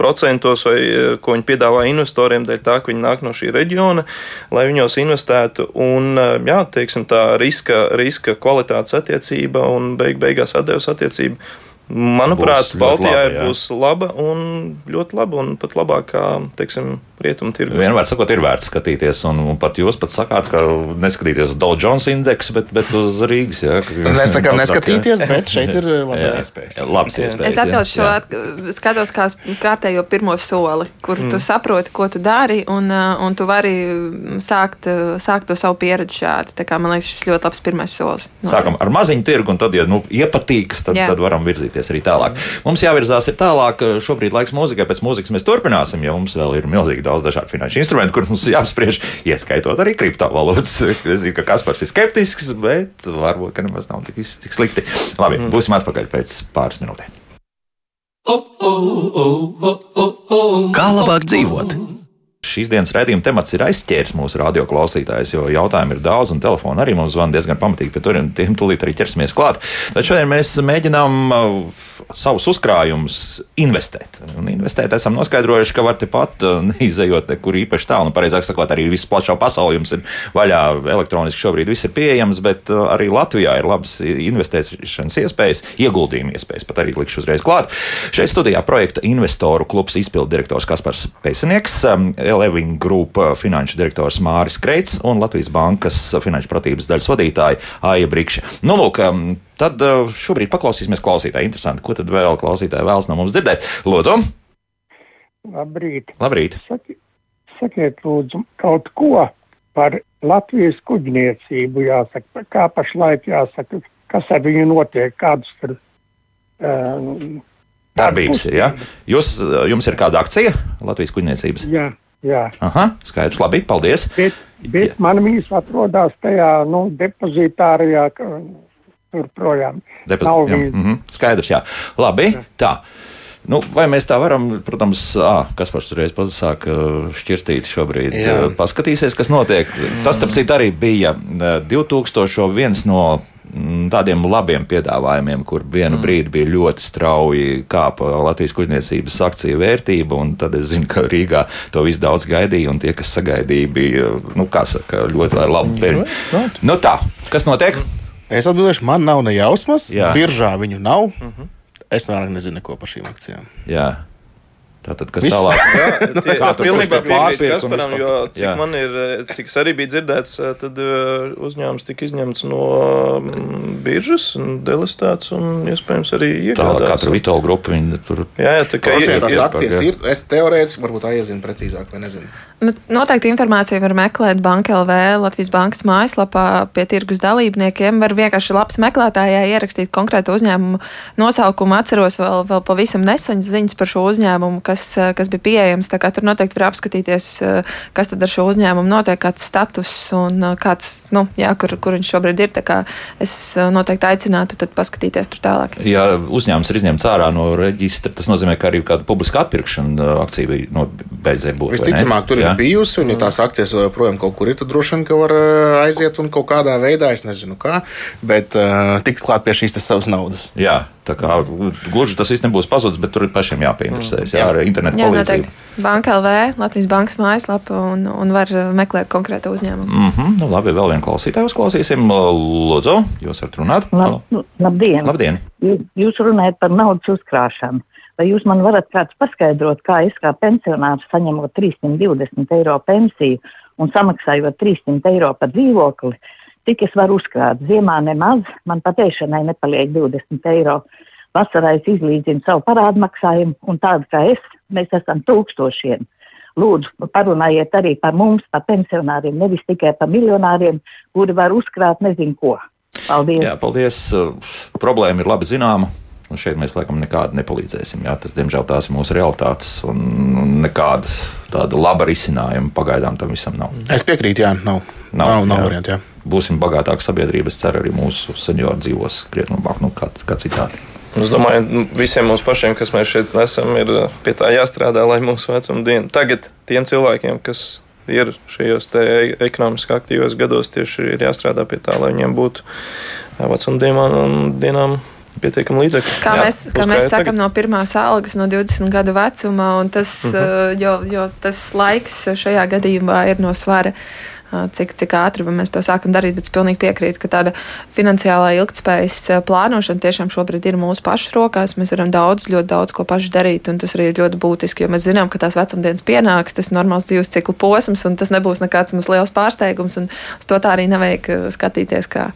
procentos, vai ko viņi piedāvā investoriem, dēļ tā, ka viņi nāk no šī reģiona, lai viņos investētu. Un, jā, teiksim, tā riska, riska kvalitātes attiecība un beig, beigās atdeves attiecība Manuprāt, Būs Baltijā jā. būs laba un ļoti laba un pat labākā, teiksim, rietumu tirgu. Vienmēr sakot, ir vērts skatīties, un, un pat jūs pat sakāt, ka neskatīties uz Dow Jones indeksu, bet, bet uz Rīgas. Jā, Mēs sakām, neskatīties, bet šeit ir labas Jā. iespējas. Jā, labas iespējas. Es atļaušu šo at- skatos kā kārtējo pirmo soli, kur mm. tu saproti, ko tu dari, un, uh, un tu vari sākt, uh, sākt to savu pieredzi šādi. Tā kā, man liekas, šis ļoti labs pirmais solis. Sākam ar maziņu tirgu, un tad, ja nu, iepatīks, tad, Jā. tad varam virzīties arī tālāk. Mums jāvirzās ir tālāk. Šobrīd laiks mūzikai, pēc mūzikas mēs turpināsim, jo mums vēl ir milzīgi daudz dažādu finanšu instrumentu, kur mums jāapspriež, ieskaitot arī kriptovalūtas. Es zinu, ka Kaspars ir skeptisks, bet varbūt ka nemaz nav tik, tik slikti. Labi, mm. būsim atpakaļ pēc pāris minūtēm. Kā labāk dzīvot? Šīs dienas raidījuma temats ir aizķēris mūsu radioklausītājus, jo jautājumu ir daudz, un telefona arī mums zvana diezgan pamatīgi. Pie turiem tiem tūlīt arī ķersimies klāt. Tad šodien mēs mēģinām uh, savus uzkrājumus investēt. Un investēt esam noskaidrojuši, ka var tepat uh, neizejot nekur īpaši tālu. Nu, pareizāk sakot, arī viss plašā pasaulē jums ir vaļā elektroniski šobrīd viss ir pieejams, bet uh, arī Latvijā ir labas investēšanas iespējas, ieguldījuma iespējas. Pat arī likšu uzreiz klāt. Šeit studijā projekta investoru klubs izpildu direktors Kaspars Pesinieks. Eleving Group uh, finanšu direktors Māris Kreits un Latvijas Bankas finanšu pratības daļas vadītāja Aija Brikša. Nu, lūk, um, tad šobrīd paklausīsimies klausītāji. Interesanti, ko tad vēl klausītāji vēlas no mums dzirdēt. Lūdzu, Labrīt! labrīt! Saki, sakiet, lūdzu, kaut ko par Latvijas kuģniecību jāsaka, kā pašlaik jāsaka, kas ar viņu notiek, kādas tur um, Darbības ir, jā. Jūs, jums ir kāda akcija Latvijas kuģniecības? jā, jā. Aha, skaidrs, labi, paldies. Bet, bet man viņas atrodas tajā nu, depozitārijā, ka, tur projām. Depo- Nav jā, mm -hmm, skaidrs, jā. Labi, tā. Nu, vai mēs tā varam, protams, ā, kas par uzreiz sāk šķirstīt šobrīd, Jā. paskatīsies, kas notiek. Tas, starp citu, arī bija ā, 2001 no mm, tādiem labiem piedāvājumiem, kur vienu mm. brīdi bija ļoti strauji kāpa Latvijas kuģniecības akciju vērtība, un tad es zinu, ka Rīgā to visu daudz gaidīja, un tie, kas sagaidīja, bija, nu, kā saka, ļoti labi peļņu. Nu tā, kas notiek? Es atbildēšu, man nav ne jausmas. Jā. Biržā viņu nav. Es vairāk nezinu neko par šīm akcijām. Jā. Tātad, kas Viss. tālāk? Kā es pilnībā piekrītu Kasparam, jo cik Jā. man ir, cik es arī biju dzirdēts, tad uzņēmums tika izņemts no biržas un delistēts un iespējams arī iegādāts. tur Vitola grupa, viņi tur Jā, jā, tā kā ir, tās ir, akcijas ir. Es teorētiski varbūt aizienu precīzāk, vai nezinu. Nu, noteikti informāciju var meklēt Banka LV, Latvijas bankas mājaslapā pie tirgus dalībniekiem. Var vienkārši labs meklētājā ierakstīt konkrētu uzņēmumu nosaukumu. Atceros vēl, vēl pavisam neseņas ziņas par šo uzņēmumu, kas, eh, kas bija pieejams. Tur noteikti var apskatīties, eh, kas tad ar šo uzņēmumu notiek, kāds status un eh, kāds, nu, jā, kur, kur viņš šobrīd ir. Es noteikti aicinātu tad paskatīties tur tālāk. Ja uzņēmums ir izņemts ārā no reģistra, tas nozīmē, ka arī kāda publiska atpirkšana akcija bija no, beidzēja būt. vai ne? Visticamāk, tur Jā. ir bijusi, un ja tās akcijas joprojām kaut kur ir, tad droši vien, ka var aiziet un kaut kādā veidā, es nezinu kā, bet uh, tikt klāt pie šīs savas naudas. Jā, tā kā gluži tas viss nebūs pazudis, bet tur ir pašiem jāpieinteresējas. Jā, Jā. Internetu Jā, palīdzību. noteikti. Banka LV, Latvijas bankas mājaslapa un, un var eh, meklēt konkrētu uzņēmumu. Mm -hmm, nu, labi, vēl vienu klausītāju uzklausīsim. Lūdzu, jūs varat runāt? Lab, labdien! Labdien! Jūs, runājat par naudas uzkrāšanu. Vai jūs man varat kāds paskaidrot, kā es kā pensionārs saņemot 320 eiro pensiju un samaksājot 300 eiro par dzīvokli, cik es varu uzkrāt? Ziemā nemaz, man patēšanai nepaliek 20 eiro. Vasarā es izlīdzinu savu parādu maksājumu, un tādi kā es, mēs esam tūkstošiem. Lūdzu, parunājiet arī par mums, par pensionāriem, nevis tikai par miljonāriem, kuri var uzkrāt nezinu ko. Paldies! Jā, paldies. Uh, Problēma ir labi zināma. Un šeit mēs laikam nekādu nepalīdzēsim. Jā, tas, diemžēl, tās ir mūsu realitātes, un un nekāda tāda laba risinājuma pagaidām tam visam nav. Es piekrītu, jā, nav. Nav, Nav, nav, variantu. Būsim bagātāka sabiedrība. Es ceru, arī mūsu seniori dzīvos krietni labāk nu, kā, kā citādi. Es domāju, nu, visiem mums pašiem, kas mēs šeit esam, ir uh, pie tā jāstrādā, lai mūsu vecuma diena tagad tiem cilvēkiem, kas ir šajos e- ekonomiski aktīvos gados, tieši ir jāstrādā pie tā, lai viņiem būtu uh, vecuma dienām, dienām pietiekami līdzekļi. Kā Jā, mēs, kā mēs kā sakām, no pirmās algas, no 20 gadu vecuma, un tas, uh Mhm. -huh. jo, jo tas laiks šajā gadījumā ir no svara. uh, Cik, cik ātri mēs to sākam darīt, bet es pilnīgi piekrītu, ka tāda finansiālā ilgspējas plānošana tiešām šobrīd ir mūsu pašu rokās. Mēs varam daudz, ļoti daudz ko paši darīt, un tas arī ir ļoti būtiski, jo mēs zinām, ka tās vecumdienas pienāks, tas ir normāls dzīves cikla posms, un tas nebūs nekāds mums liels pārsteigums, un uz to tā arī nevajag skatīties kā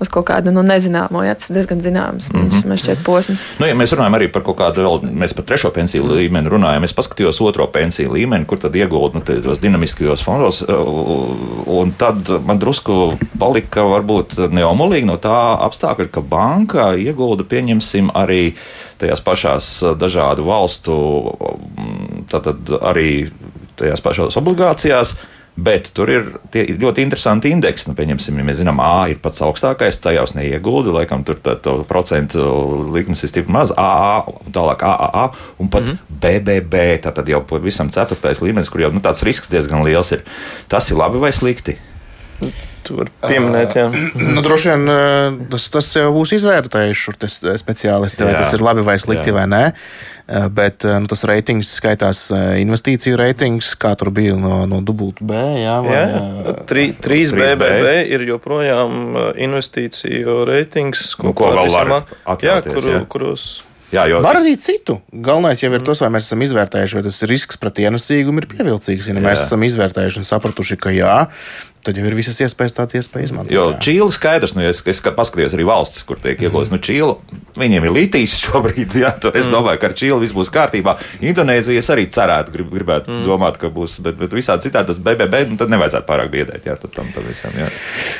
uz kaut kādu nu, nezināmo, ja tas diezgan zināms, mm -hmm. man šķiet posms. Nu, ja mēs runājam arī par kaut kādu vēl, mēs par trešo pensiju mm. līmeni runājam. Es paskatījos otro pensiju līmeni, kur tad iegulda nu, tos dinamiskajos fondos. uh, Un tad man drusku palika varbūt neomolīgi no tā apstākļa, ka banka iegulda, pieņemsim, arī tajās pašās dažādu valstu, tātad arī tajās pašās obligācijās. Bet tur ir tie ļoti interesanti indeksi. Nu, pieņemsim, ja mēs zinām, A ir pats augstākais, tajos neieguldi. Laikam tur tā, tā procentu likmes ir stipri maz, AA, un tālāk AAA un pat mm -hmm. BBB. Tātad jau pavisam ceturtais līmenis, kur jau nu, tāds risks diezgan liels ir. Tas ir labi vai slikti? Tu vari pieminēt, jā. Nu, droši vien eh, tas, tas jau būs izvērtējuši te speciālisti, vai Jā. tas ir labi vai slikti Jā. vai nē. Eh, Bet eh, nu, tas reitings skaitās eh, investīciju reitings, kā tur bija no, no dubultu B. Jā, vai, Jā, eh, Tri- trīs 3B. BBB ir joprojām uh, investīciju reitings, Nu, ko vēl var jā, atļauties, kuru, jā. kuros Jā, jo Var arī citu. Galvenais jau ir tas, vai mēs esam izvērtējuši, vai tas risks pret ienesīgumu ir pievilcīgs. Ja mēs Jā. esam izvērtējuši un sapratuši, ka jā, tad jau ir visas iespējas tādu iespēju izmantot. Jo. Čīla skaidrs, nu, es, es paskatījos arī valstis, kur tiek iegūts. Nu, Čīla, viņiem ir litīs šobrīd, jā, to es domāju, ka ar Čīlu viss būs kārtībā. Indonēzijas arī cerētu, grib, gribētu mm. domāt, ka būs, bet, bet visādi citādi tas BBB, nu, tad nevajadzētu pārāk biedēt, jā, tad tam, tam visam, jā.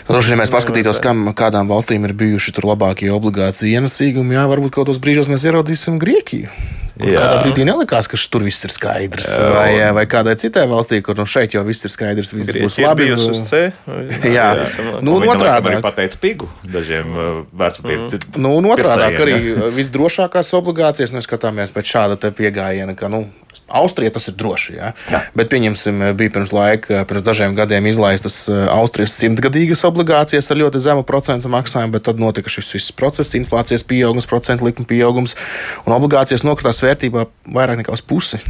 Droši vien, ja mēs paskatītos, kam, kādām valstīm ir bijuši tur labākie obligāciju ienesīgumi, jā, varbūt kaut kādos brīžos mēs ieraudzīsim Grieķiju. Jā. Kādā brīdī nelikās, ka tur viss ir skaidrs. Jā, vai, vai kādai citai valstī, kur nu šeit jau viss ir skaidrs, viss būs Grieķija labi. bijusi uz C. Jā. Nu, Un viņi tam otrādāk. arī pateica pigu dažiem uh, vērtspapīru. Nu, un otrādi arī jā. visdrošākās obligācijas, nu, skatāmies pēc šāda pieejama, ka nu, Austrija tas ir droši. Jā. Jā. Bet, pieņemsim, bija pirms laika, pirms dažiem gadiem izlaistas eh, Austrijas simtgadīgas obligācijas ar ļoti zemu procentu maksājumu, bet tad notika šis viss process, inflācijas pieaugums, procentu likuma pieaugums, un obligācijas nokritās vērtībā vairāk nekā uz pusi.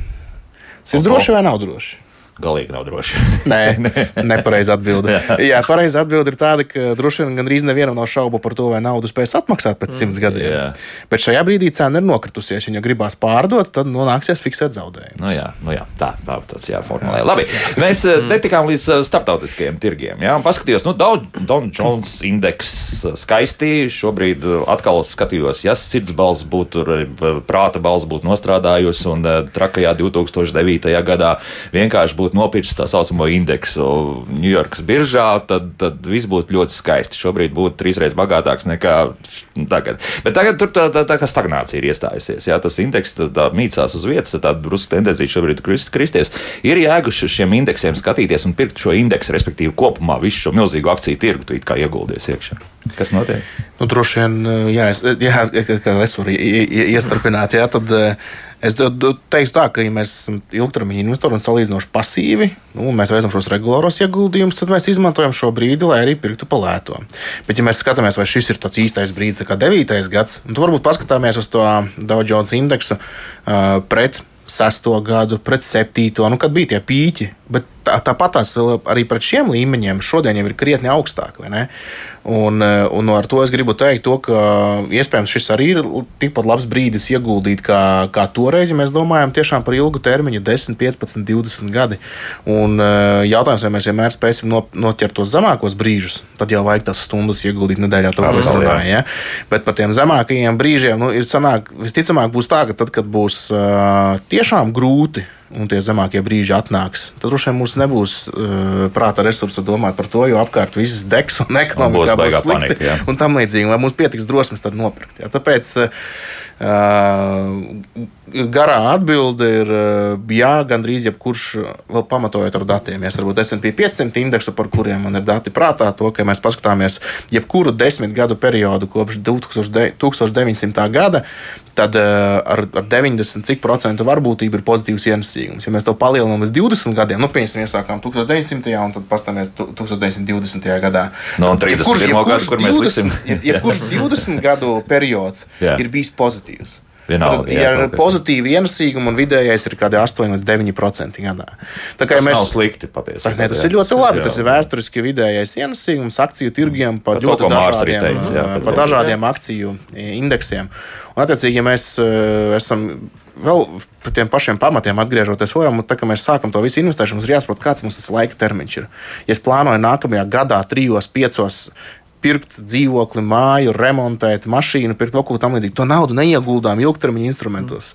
Tas ir droši vai nav droši? Galīgi nav droši. Nē, nepareizi atbildi. Jā, pareizi atbildi ir tāda, ka droši vien gandrīz nevienam nav šaubu par to, vai naudu spēs atmaksāt pēc simts gadiem. jā. Bet šajā brīdī cena ir nokritusies. Ja gribās pārdot, tad nu, nāksies fiksēt zaudējumu. Nu jā, nu jā, tā tā tas jāformulē. Labi, mēs mm. netikām līdz uh, starptautiskajiem tirgiem. Jā, paskatījos, nu, Dow Jones indeks uh, skaisti. Šobrīd atkal skatījos, ja sirds balss būtu, prāta balss būtu nostrādājusi un trakajā 2009. gadā vienkārši būtu nopircis tā saucamo indeksu Ņujorkas biržā, tad, tad viss būtu ļoti skaisti. Šobrīd būtu trīsreiz bagātāks nekā tagad. Bet tagad tur tā, tā, tā kā stagnācija ir iestājusies. Jā, tas indeks tā, tā mīcās uz vietas, tāda drusku tendencija šobrīd krist, kristies. Ir jēguši uz šiem indeksiem skatīties un pirkt šo indeksu, respektīvi kopumā visu šo milzīgo akciju tirgu, tu it kā ieguldies iekšā. Kas notiek? Nu, droši vien, jā, es, jā, es varu iestarpināt, jā, tad eh, es teiktu tā, ka, ja mēs esam ilgtermiņa investori un salīdzinoši pasīvi, nu, un mēs veicam šos regulāros ieguldījumus, tad mēs izmantojam šo brīdi, lai arī pirktu pa lēto. Bet, ja mēs skatāmies, vai šis ir tāds īstais brīdis, tā kā 9. gads, tad varbūt paskatāmies uz to Dow Jones indeksu uh, pret sesto gadu, pret septīto, nu, kad bija tie pīķi. Bet tā, tāpat tās arī pret šiem līmeņiem šodien jau ir krietni augstāk. Un, eh, un ar to es gribu teikt, to, ka iespējams šis arī ir tikpat labs brīdis ieguldīt, kā, kā toreiz, ja mēs domājam tiešām par ilgu termiņu, 10, 15, 20 gadi. Un eh, jautājums, vai mēs vienmēr spēsim no, noķert tos zemākos brīžus, tad jau vajag tās stundas ieguldīt nedēļā, to jā. runājam. Ja? Bet par tiem zemākajiem brīžiem nu, ir sanāk, visticamāk būs tā, ka tad, kad būs uh, tiešām grūti. Un tie zemākie brīži atnāks. Tad droši vien mums nebūs uh, prāta resursa domāt par to, jo apkārt viss degs un ekonomikā būs baigā būs slikti. panika, un tam līdzīgi, vai mums pietiks drosmes tad nopirkt. Jā. Tāpēc uh, garā atbilde ir uh, jā, gandrīz jebkurš uh, vēl pamatojot ar datiem. Es varbūt SP 500 indeksu, par kuriem man ir dati prātā, to, ka mēs paskatāmies jebkuru desmit gadu periodu kopš 2000 1900. gada, tad uh, ar, ar 90 cik procentu varbūtību ir pozitīvs ienesīgums. Ja mēs to palielinām līdz 20 gadiem, nu, piemēram, iesākām 1900. un tad pastāvēs 1920. gadā. No, un 31. gadu, kur mēs 20, liksim. ir, ir kurš 20 gadu periods ir bijis pozitīvs. Vienalga, Tad, jā, ir pozitīva ienesīguma un vidējais ir kaut kādi 8 līdz 9% gadā. Tā kā Tas mēs nav slikti patiesībā. Ne, tas jā. ir ļoti labi. Jā. Tas ir vēsturiski vidējais ienesīgums akciju tirgiem pa Par to, ļoti arī dažādiem, teica, jā, par pa to. dažādiem akciju indeksiem. Un, attiecīgi, ja mēs eh, esam vēl par tiem pašiem pamatiem atgriežoties, vēl, tā, ka mēs sākam to visu investēšanu, mums ir jāsaprot, kāds mums tas laika termiņš ir. Ja es plānoju nākamajā gadā, trijos, piecos. Pirkt dzīvokli, māju, remontēt mašīnu, pirkt kaut ko tamlīdzīgu. To naudu neieguldām ilgtermiņa instrumentos.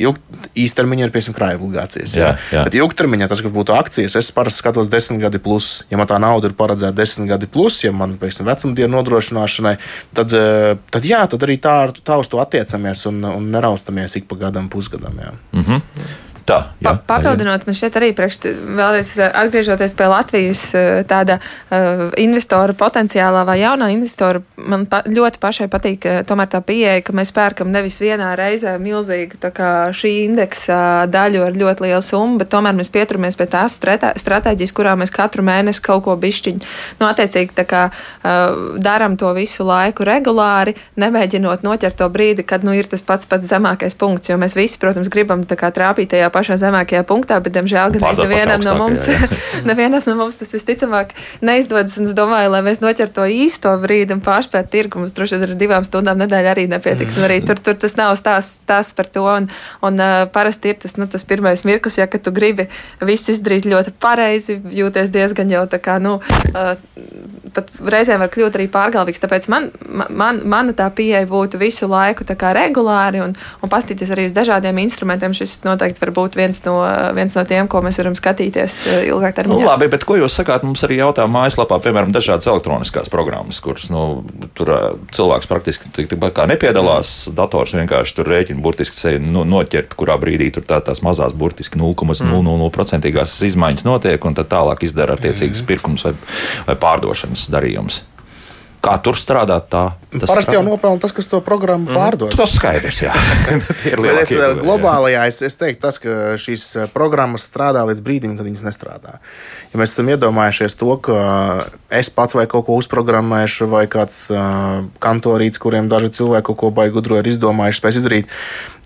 Ilg, īstermiņā ir piemēram krājuma obligācijas. Jā, Jā. Bet ilgtermiņā tas, kas būtu akcijas, es parasti skatos desmit gadi plus. Ja man tā nauda ir paredzēta desmit gadi plus, ja man pēc vecumdienu nodrošināšanai, tad, eh, tad jā, tad arī tā, tā uz to attiecamies un, un neraustamies ik pa gadam, pusgadam. Jā. Tā, jā, Pa, papildinot, man šķiet arī priekš, vēlreiz eh, atgriežoties pie Latvijas eh, tāda uh, investora potenciālā vai jaunā investora, man pa, ļoti pašai patīk eh, tomēr tā pieeja, ka mēs pērkam nevis vienā reizē milzīgu šī indeksa daļu ar ļoti lielu summu, bet tomēr mēs pieturamies pie tās stratē- stratēģijas, kurā mēs katru mēnesi kaut ko bišķiņu, nu, attiecīgi tā kā uh, daram to visu laiku regulāri, nemēģinot noķert to brīdi, kad, nu, ir tas pats pats zemākais punkts, jo mēs visi, protams, gribam tā kā trāpīt tajā pašā zemākajā punktā, bet, diemžēl, gan nevienam no mums, nevienam no mums tas visticamāk neizdodas. Es domāju, lai mēs noķertu to īsto brīdi un pārspētu tirgu, mums droši vien ar divām stundām nedēļā arī nepietiks. Un arī tur, tur tas nav stāsts, stāsts par to. Un, un uh, parasti ir tas, nu, tas pirmais mirklis, ja tu gribi visu izdarīt ļoti pareizi, jūties diezgan jau tā kā, nu, uh, pat reizēm var kļūt arī pārgalvīgs. Tāpēc man, man, mana tā pieeja būtu visu laiku regulāri un, un pastīties arī uz dažādiem instrumentiem. Šis noteikti var būt viens no, viens no tiem, ko mēs varam skatīties uh, ilgāk Nu, termiņā. labi, bet ko jūs sakāt? Mums arī jautā mājaslapā, piemēram, dažādas elektroniskās programmas, kuras nu, tur ā, cilvēks praktiski tik- tikpat kā nepiedalās. Dators vienkārši tur rēķina burtiski sevi nu, noķert, kurā brīdī tur tā, tās mazās burtiski 0,000% izmaiņas notiek, un tad tālāk izdara attiecīgas pirkums vai, vai pārdošanas darījumus. Kā tur strādāt? Tā, tas Parasti jau nopelna tas, kas to programmu pārdod. Tas skaidrs, jā. Es, eh, globālajā es, es teiktu, tas, ka šīs eh, programmas strādā līdz brīdim, kad viņas nestrādā. Ja mēs esam iedomājušies to, ka es pats vai kaut ko uzprogrammēšu, vai kāds uh, kantorīts, kuriem daži cilvēki kaut ko baigi gudro ir izdomājuši, spēs izdarīt,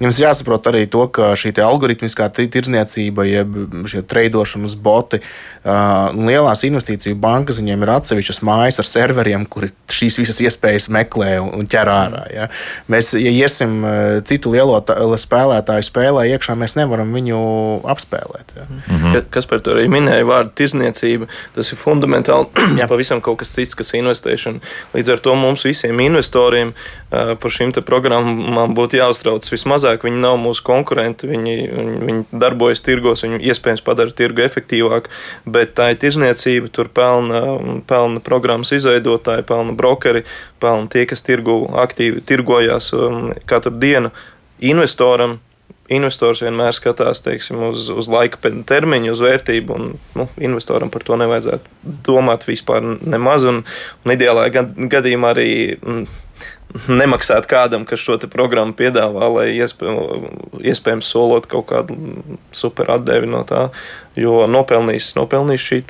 jums jāsaprot arī to, ka šī algoritmiskā ti- tirdzniecība, jeb šie treidošanas boti, uh, un lielās investīciju bankas, viņiem ir atsevišķas mājas ar serveriem, kuri šīs visas iespējas meklē un, un ķer ārā. Ja? Mēs, ja iesim uh, citu lielo ta- spēlētāju spēlē iekšā, mēs nevaram viņu apspēlēt. Ja? Ka- Kas par to arī minēja, vārdu tirzniecība. Tas ir fundamentāli pavisam kaut kas cits, kas ir investēšana. Līdz ar to mums visiem investoriem ā, par šīm te programmām būtu jāuztrauc vismazāk. Viņi nav mūsu konkurenti, viņi, viņi, viņi darbojas tirgos, viņi iespējams padara tirgu efektīvāku, bet tā ir tirzniecība, tur pelna, pelna programmas izveidotāji, pelna brokeri, pelna tie, kas tirgu aktīvi tirgojās um, katru dienu investoram investors vienmēr skatās teiksim, uz, uz laika termiņu, uz vērtību. Un, nu, investoram par to nevajadzētu domāt vispār nemaz. Un, un ideālā gad, gadījumā arī mm, nemaksāt kādam, kas šo te programmu piedāvā, lai iespējams, iespējams solot kaut kādu super atdevi no tā. Jo nopelnīs, nopelnīs šī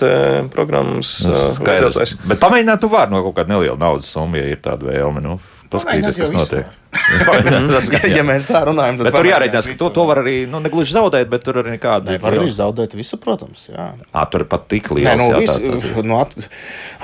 programmas veidotājs. Bet pamēģināt, tu vari no kaut kāda neliela naudas summa, ja ir tāda vēlme. Nu. Paskatīties, kas visu notiek. Tas Ja, ja mēs tā runājam, tad Bet tur var jāreikinās, ka to, to var arī nu, negluži zaudēt, bet tur arī nekādu. Nē, var arī zaudēt visu, protams. Jā. À, tur pat tik liels. Nē, nu, jā, visu, tās- tās nu, at,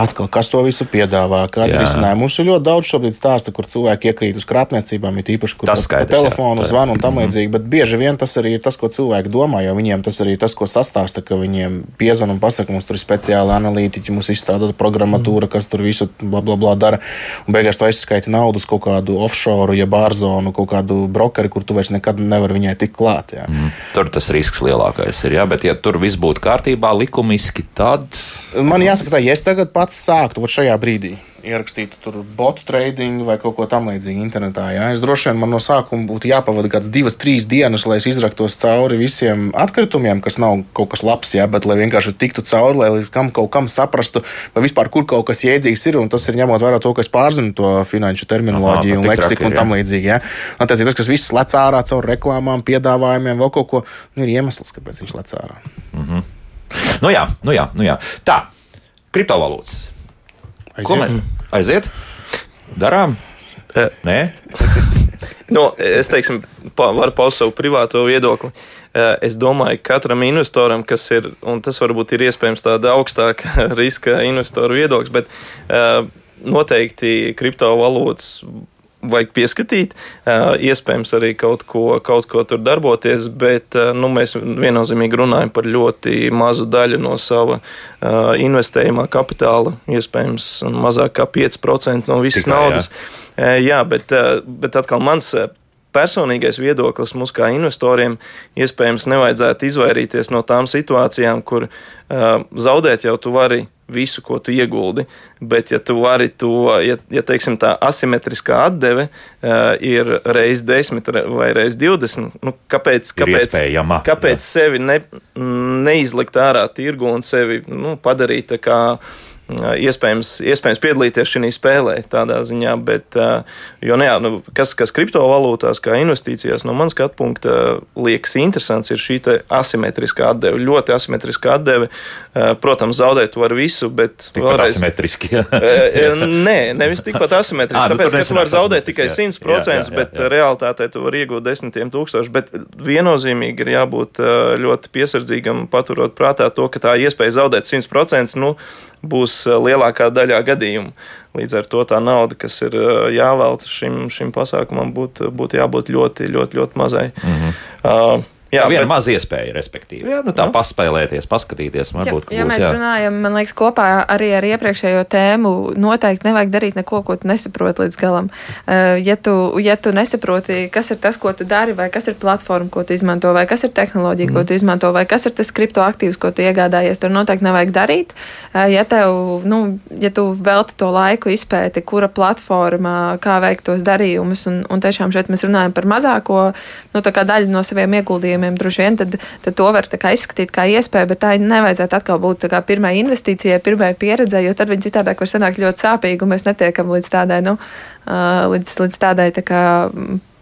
atkal, kas to visu piedāvā? Kāda risinājuma? Mums ir ļoti daudz šobrīd stāstu, kur cilvēki iekrīt uz krāpniecībām, ir īpaši, kur Tas skaidrs, telefonu zvanu un tam Mhm. līdzīgi. Bet bieži vien tas arī ir tas, ko cilvēki domā, jo viņiem tas arī ir tas, ko sastāsta, ka viņiem piezvan un pasaka, mums tur ir speciāli analītiķi, mums izstrādāta programmatūra, kas tur visu bla, bla, bla dara. Un beigās tu aizskaiti naudu uz kaut kādu offshore, jeb ārzonu, kaut kādu brokeri, kur tu vairs nekad nevari viņai tikt klāt. Jā. Mm. Tur tas risks lielākais ir. Jā, bet, ja tur viss būtu kārtībā, likumiski, tad. Man jāsaka, tā, ja es tagad pats sāktu šajā brīdī, ierakstītu tur botu trading vai kaut ko tamlīdzīgu internetā, jā, es droši vien man no sākuma būtu jāpavada kāds divas, trīs dienas, lai es izraktos cauri visiem atkritumiem, kas nav kaut kas labs, jā, bet lai vienkārši tiktu cauri, lai līdz kam kaut kam saprastu, vai vispār kur kaut kas jēdzīgs ir, un tas ir ņemot vērā to, ka es pārzinu to finanšu terminoloģiju Aha, un pat tik leksiku un ir, tam līdzīgi. Jā. Attiecīgi, tas, kas viss lec ārā caur reklāmām, piedāvājumiem, vēl kaut ko, nu, ir iemesls, kāpēc viņš lec ārā. Nu jā, nu jā, nu jā. Tā, kriptovalūtas. Ko mēs aiziet? Darām? Eh. Nē, Nu, es teiksim, pa, varu paust savu privāto viedokli. Eh, Es domāju, ka katram investoram, kas ir, un tas varbūt ir iespējams tāda augstāka riska investoru viedoklis, bet eh, noteikti kriptovalūtas vajag pieskatīt, eh, iespējams arī kaut ko, kaut ko tur darboties, bet eh, nu, mēs viennozīmīgi runājam par ļoti mazu daļu no sava eh, investējumā kapitāla, iespējams mazāk kā 5% no visas Tikai, jā. naudas. Eh, Jā, bet, bet atkal mans personīgais viedoklis mums kā investoriem iespējams nevajadzētu izvairīties no tām situācijām, kur uh, zaudēt jau tu vari visu, ko tu ieguldi, bet ja tu vari to, ja, ja teiksim tā asimetriskā atdeve uh, ir reiz 10 re- vai reiz 20, nu, kāpēc, kāpēc, kāpēc jā. sevi ne, neizlikt ārā tirgu un sevi nu, padarīt tā kā iespējams, iespējams piedalīties šajā spēlē, tādā ziņā. Bet, jo, ne, nu, kas, kas kriptovalūtās, kā investīcijās, no manas skatu punkta, liekas interesants, ir šī asimetriskā atdeve. Ļoti asimetriskā atdeve. Protams, zaudēt var visu, bet tikpat asimetriski. jā. Nē, nevis tikpat asimetriski. Ā, nu, tāpēc, tur ka tu vari zaudēt tikai asimetriski, jā. 100%, Jā, jā, jā, bet realitātē tu vari iegūt desmitiem tūkstošus. Bet viennozīmīgi ir jābūt ļoti piesardzīgam, paturot prātā to, ka tā iespēja zaudēt 100% nu, būs lielākā daļā gadījumu. Līdz ar to tā nauda, kas ir jāvelta šim, šim pasākumam, būtu būt jābūt ļoti, ļoti, ļoti mazai. Mm -hmm. uh, Jā, jā, viena bet, maza iespēja, respektīvi. Jā, nu, tā Nu. paspēlēties, paskatīties. Ja, Varbūt, ka ja būs, mēs jā. runājam, man liekas, kopā arī ar iepriekšējo tēmu, noteikti nevajag darīt neko, ko tu nesaproti līdz galam. Eh, Ja tu, ja tu nesaproti, kas ir tas, ko tu dari, vai kas ir platforma, ko tu izmanto, vai kas ir tehnoloģija, ko tu izmanto, vai kas ir tas kriptoaktīvs, ko tu iegādājies, tur noteikti nevajag darīt. Eh, Ja, tev, nu, ja tu velti to laiku izpēti, kura platforma, kā veikt tos darījumus, un, un tiešām šeit mēs runājam par mazāko nu, tā kā daļu no saviem ieguldījumiem, droši vien tad, tad to var izskatīt kā iespēju, bet tā nevajadzētu atkal būt pirmai investīcijai, pirmai pieredzei, jo tad viņi citādāk var sanākt ļoti sāpīgi, un mēs netiekam līdz tādai, nu, līdz, līdz tādai tā kā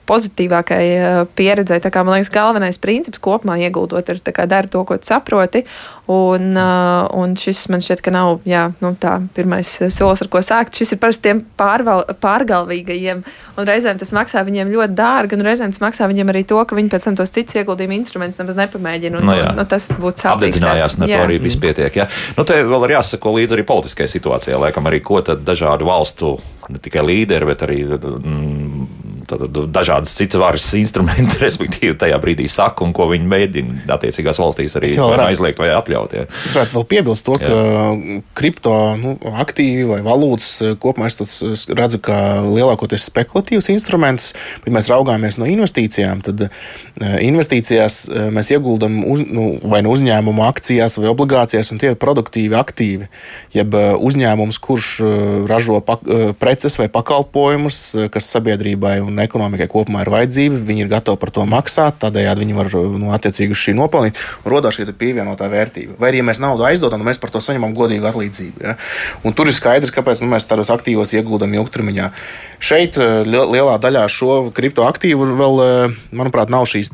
pozitīvākai ā, pieredzei. Tā kā man liekas, galvenais princips kopumā ieguldot ir dara to, ko saproti, un, ā, un šis man šķiet, ka nav, jā, nu tā pirmais solis, ar ko sākt. Šis ir parasti tiem pārval, pārgalvīgajiem, un reizēm tas maksā viņiem ļoti dārgi, un reizēm tas maksā viņiem arī to, ka viņi pēc tam tos citus ieguldījumu instrumentus nemaz nepamēģina, un Nu nu, jā. nu, tas būtu sāpīgi. Apdedzinājās, ne Jā. to arī viss pietiek. Ja? Nu, te vēl ir jāsako līdzi arī politiskajai situācijai, laikam arī ko tad dažādu valstu, ne tikai līderi, bet arī mm, dažādas citas varas instrumenti, respektīvi, tajā brīdī saka un ko viņi mēģina attiecīgās valstīs arī nu varētu- aizliegt vai atļaut. Ja? Es varētu vēl piebilst to, ka kripto nu, aktīvi vai valūtas eh, kopumā es redzu kā lielākoties spekulatīvs instruments. Bet mēs raugāmies no investīcijām. Tad eh, investīcijās eh, mēs ieguldam uz, nu, vai nu uzņēmumu akcijās vai obligācijās, un tie ir produktīvi aktīvi. Jeb uzņēmums, kurš ražo pak, preces vai pakalpojumus, kas sabiedrībai un ekonomikai kopumā ir vajadzība, viņi ir gatavi par to maksāt. Tādējādi viņi var nu, attiecīgi uz šī nopelnīt un radās šī pievienotā vērtība. Vai arī ja mēs naudu aizdodam, tad mēs par to saņemam godīgu atlīdzību. Ja? Un tur ir skaidrs, kāpēc nu, mēs tādos aktīvos ieguldam ilgtermiņā. Šeit li- lielā daļā šo kriptoaktīvu vēl, eh, manuprāt, nav šīs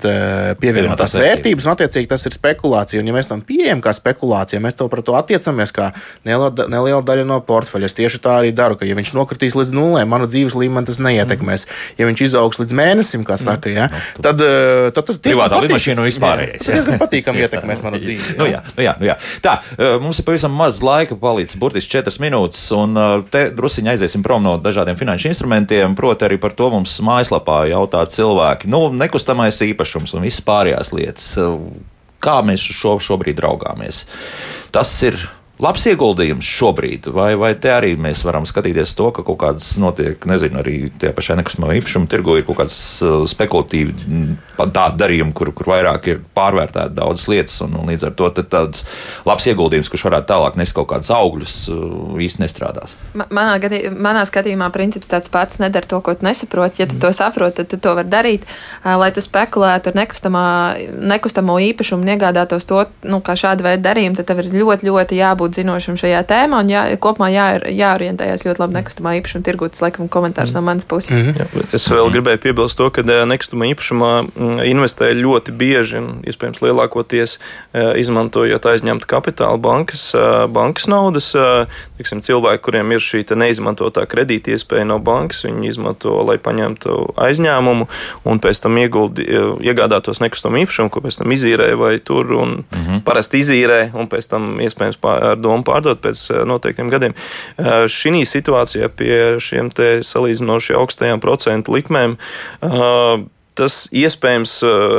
pievienotās vērtības, un attiecīgi tas ir spekulācija. Un, ja mēs tam pieejam kā spekulācija, mēs to par to attiecamies kā neliela, neliela daļa no portfeļa. Es tieši tā arī daru, ka, ja viņš nokritīs līdz nulē, manu dzīves līmeni tas neietekmēs. Ja viņš izaugs līdz mēnesim, kā saka, ja, tad, eh, tad tas diezgan Privātā lidmašīna vispārējais, Jā, Tas diezgan patīkami ietekmēs manu dzīvi. Nu, jā, nu, jā, nu, jā. Tā, eh, mums ir pavisam maz laika, palicis burtiski 4 minūtes, un eh, te druskuļi aiziesim prom no dažādiem finanšu instrumentiem. Proti, arī par to mums mājaslapā jautā cilvēki. Nu, nekustamais īpašums un viss pārējās lietas. Kā mēs uz šo šobrīd raugāmies? Tas ir labs ieguldījums šobrīd, vai, vai te arī mēs varam skatīties to, ka kaut kādas notiek, nezinu, arī tie pašai nekustamā īpašuma tirgu ir kaut kāds uh, spekulatīvi mm, tādi darījumi, kur, kur vairāk ir pārvērtēti daudzas lietas, un, un līdz ar to tāds labs ieguldījums, kurš varētu tālāk nest kaut kādus augļus, uh, īsti nestrādās. Manā, gadī, manā skatījumā princips tāds pats nedara to, ko tu nesaproti. Ja tu mm. to saproti, tad tu to vari darīt, uh, lai tu spekulētu ar nekustamā, nekustamo īpašumu un iegādātos to, nu, kā šāda veida darījumu, tad tev ir ļoti, ļoti jābūt jābūt zinošam šajā tēmā un jā, kopumā jā, jāorientējas ļoti labi nekustamā īpašuma tirgū. Tas, laikam, komentārs no manas puses. Mm -hmm. jā, es vēl gribēju piebilst to, ka nekustamā īpašumā mm, investē ļoti bieži un, iespējams, lielākoties izmantojot aizņemtu kapitālu bankas, bankas naudas. Tiksim, cilvēki, kuriem ir šī neizmantotā kredīta iespēja no bankas, viņi izmanto, lai paņemtu aizņēmumu un pēc tam ieguldi, iegādātos nekustamo īpašumu, ko pēc tam izīrē vai tur un mm -hmm. parasti izīrē un pēc tam iespējams ar domu pārdot pēc eh, noteiktiem gadiem. Eh, šī situācijā pie šiem salīdzinoši augstajām procentu likmēm eh, tas iespējams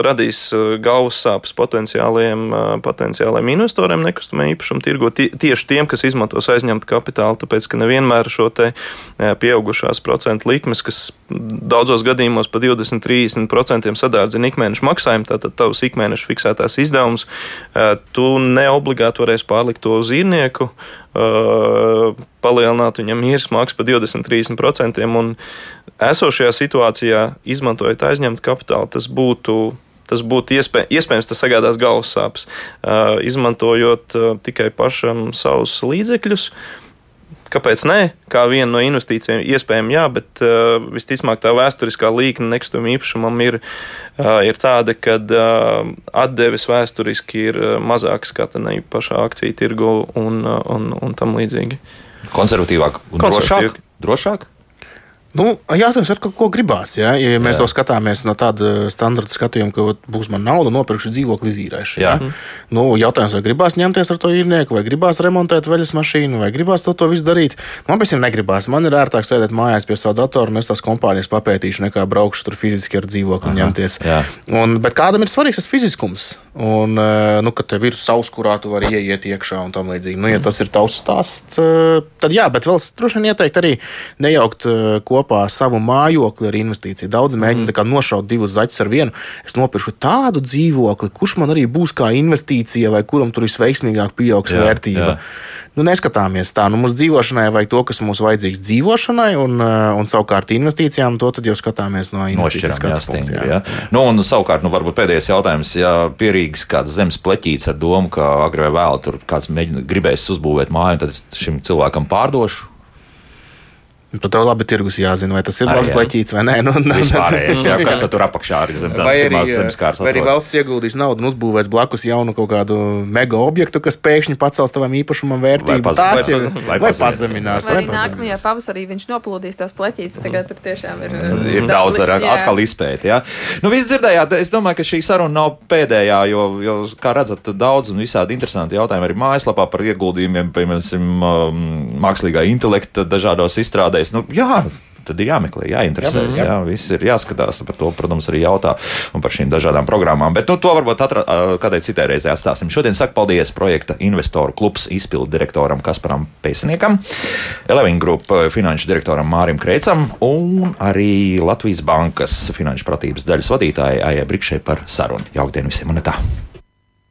radīs galvas sāpes potenciāliem, potenciāliem investoriem nekustamā īpašuma tirgo, tieši tiem, kas izmantos aizņemtu kapitālu, tāpēc ka nevienmēr šo te pieaugušās procentu likmes, kas daudzos gadījumos pa 20-30% sadārdzina ikmēneša maksājumu, tātad tavs ikmēneša fiksētās izdevums, tu neobligāti varēsi pārlikt to uz īrnieku, palielināt viņam īres maksu par 20-30%. Esošajā situācijā, izmantojot aizņemtu kapitālu, tas būtu tas būtu iespēj, iespējams, tas sagādās galvas sāpes. Uh, izmantojot uh, tikai pašam savus līdzekļus, Kāpēc nē? Kā viena no investīcijām, iespējams, jā, bet uh, visticamāk tā vēsturiskā līkne nekustamam īpašumam ir, uh, ir tāda, ka uh, atdeves vēsturiski ir uh, mazākas kā tā pašā akciju tirgu un, uh, un, un tam līdzīgi. Konservatīvāk un drošāk? drošāk? Nu, jāatcerās, ar ko gribās. Ja, ja mēs jā. to skatāmies no tāda standarta skatījuma, ka būs man nauda, nopirkšu dzīvokli izīrēšanu. Ja? Nu, jautājums, vai gribās ņemties ar to īrnieku, vai gribās remontēt veļas mašīnu, vai gribās to, to visu darīt. Man pēc tam negribās. Man ir ērtāk sēdēt mājās pie sava datora un es tās kompānijas papētīšu, nekā braukšu tur fiziski ar dzīvokli Aha, ņemties. Un, bet kādam ir svarīgs tas fiziskums? Un, eh, nu, ka tev ir savs, kurā tu vari ieiet iekšā un tam līdzīgi. Nu, ja tas ir tavs stāsts, eh, tad jā, bet vēl droši vien ieteikt arī nejaukt eh, kopā savu mājokli ar investīciju. Daudz mēģina mm. nošaut divus zaķus ar vienu. Es nopirku tādu dzīvokli, kurš man arī būs kā investīcija, vai kuram tur visveiksmīgāk pieaugs jā, vērtība. Jā. Nu, neskatāmies tā. Nu, mums dzīvošanai vajag to, kas mums vajadzīgs dzīvošanai, un, eh, un savukārt investīcijām to jau skatāmies no investīcijas skatu punkta. Jā. Jā. Nu, un savukārt, nu, varbūt pēdējais jautājums, ja pierīgs kāds zemes pleķīts ar domu, ka agrāk vai vēlāk tur kāds mēģina, gribēs uzbūvēt māju, tad es šim cilvēkam pārdošu Tad tev labi tirgus jāzina, vai tas ir labs pleķīts vai nē. Nu, nu, Vispārējais, jā, kas tur apakšā arī zem tās pirmās zemes kārtas. Vai arī valsts ieguldīs naudu un uzbūvēs blakus jaunu kaut kādu mega objektu, kas pēkšņi pacels tavam īpašumam vērtību. Vai tās ir vai, pazeminās. Vai, vai nākamajā pavasarī viņš noplūdīs tās pleķītes, tagad tur tiešām ir. Ir daudz ar, atkal izpēti, jā. Nu, viss dzirdējāt, es domāju, ka šī saruna nav pēdējā, jo, jo kā redzat, daudz un visādi interesanti jautājumi arī mājaslapā par ieguldījumiem, piemēram, um, mākslīgā intelekta dažādos izstrādēs iespējas. Nu, jā, tad ir jāmeklē, jāinteresējas. Jā, jā. jā, viss ir jāskatās. Par to, protams, arī jautā un par šīm dažādām programmām. Bet nu, to varbūt atra, kādai citai reizei atstāsim. Šodien saku paldies projekta investoru klubs izpildu direktoram Kasparam Pēciniekam, Eleving Group finanšu direktoram Mārim Kreicam un arī Latvijas Bankas finanšu pratības daļas vadītājai Aijai Brikšai par sarunu. Jaukdien visiem un tā!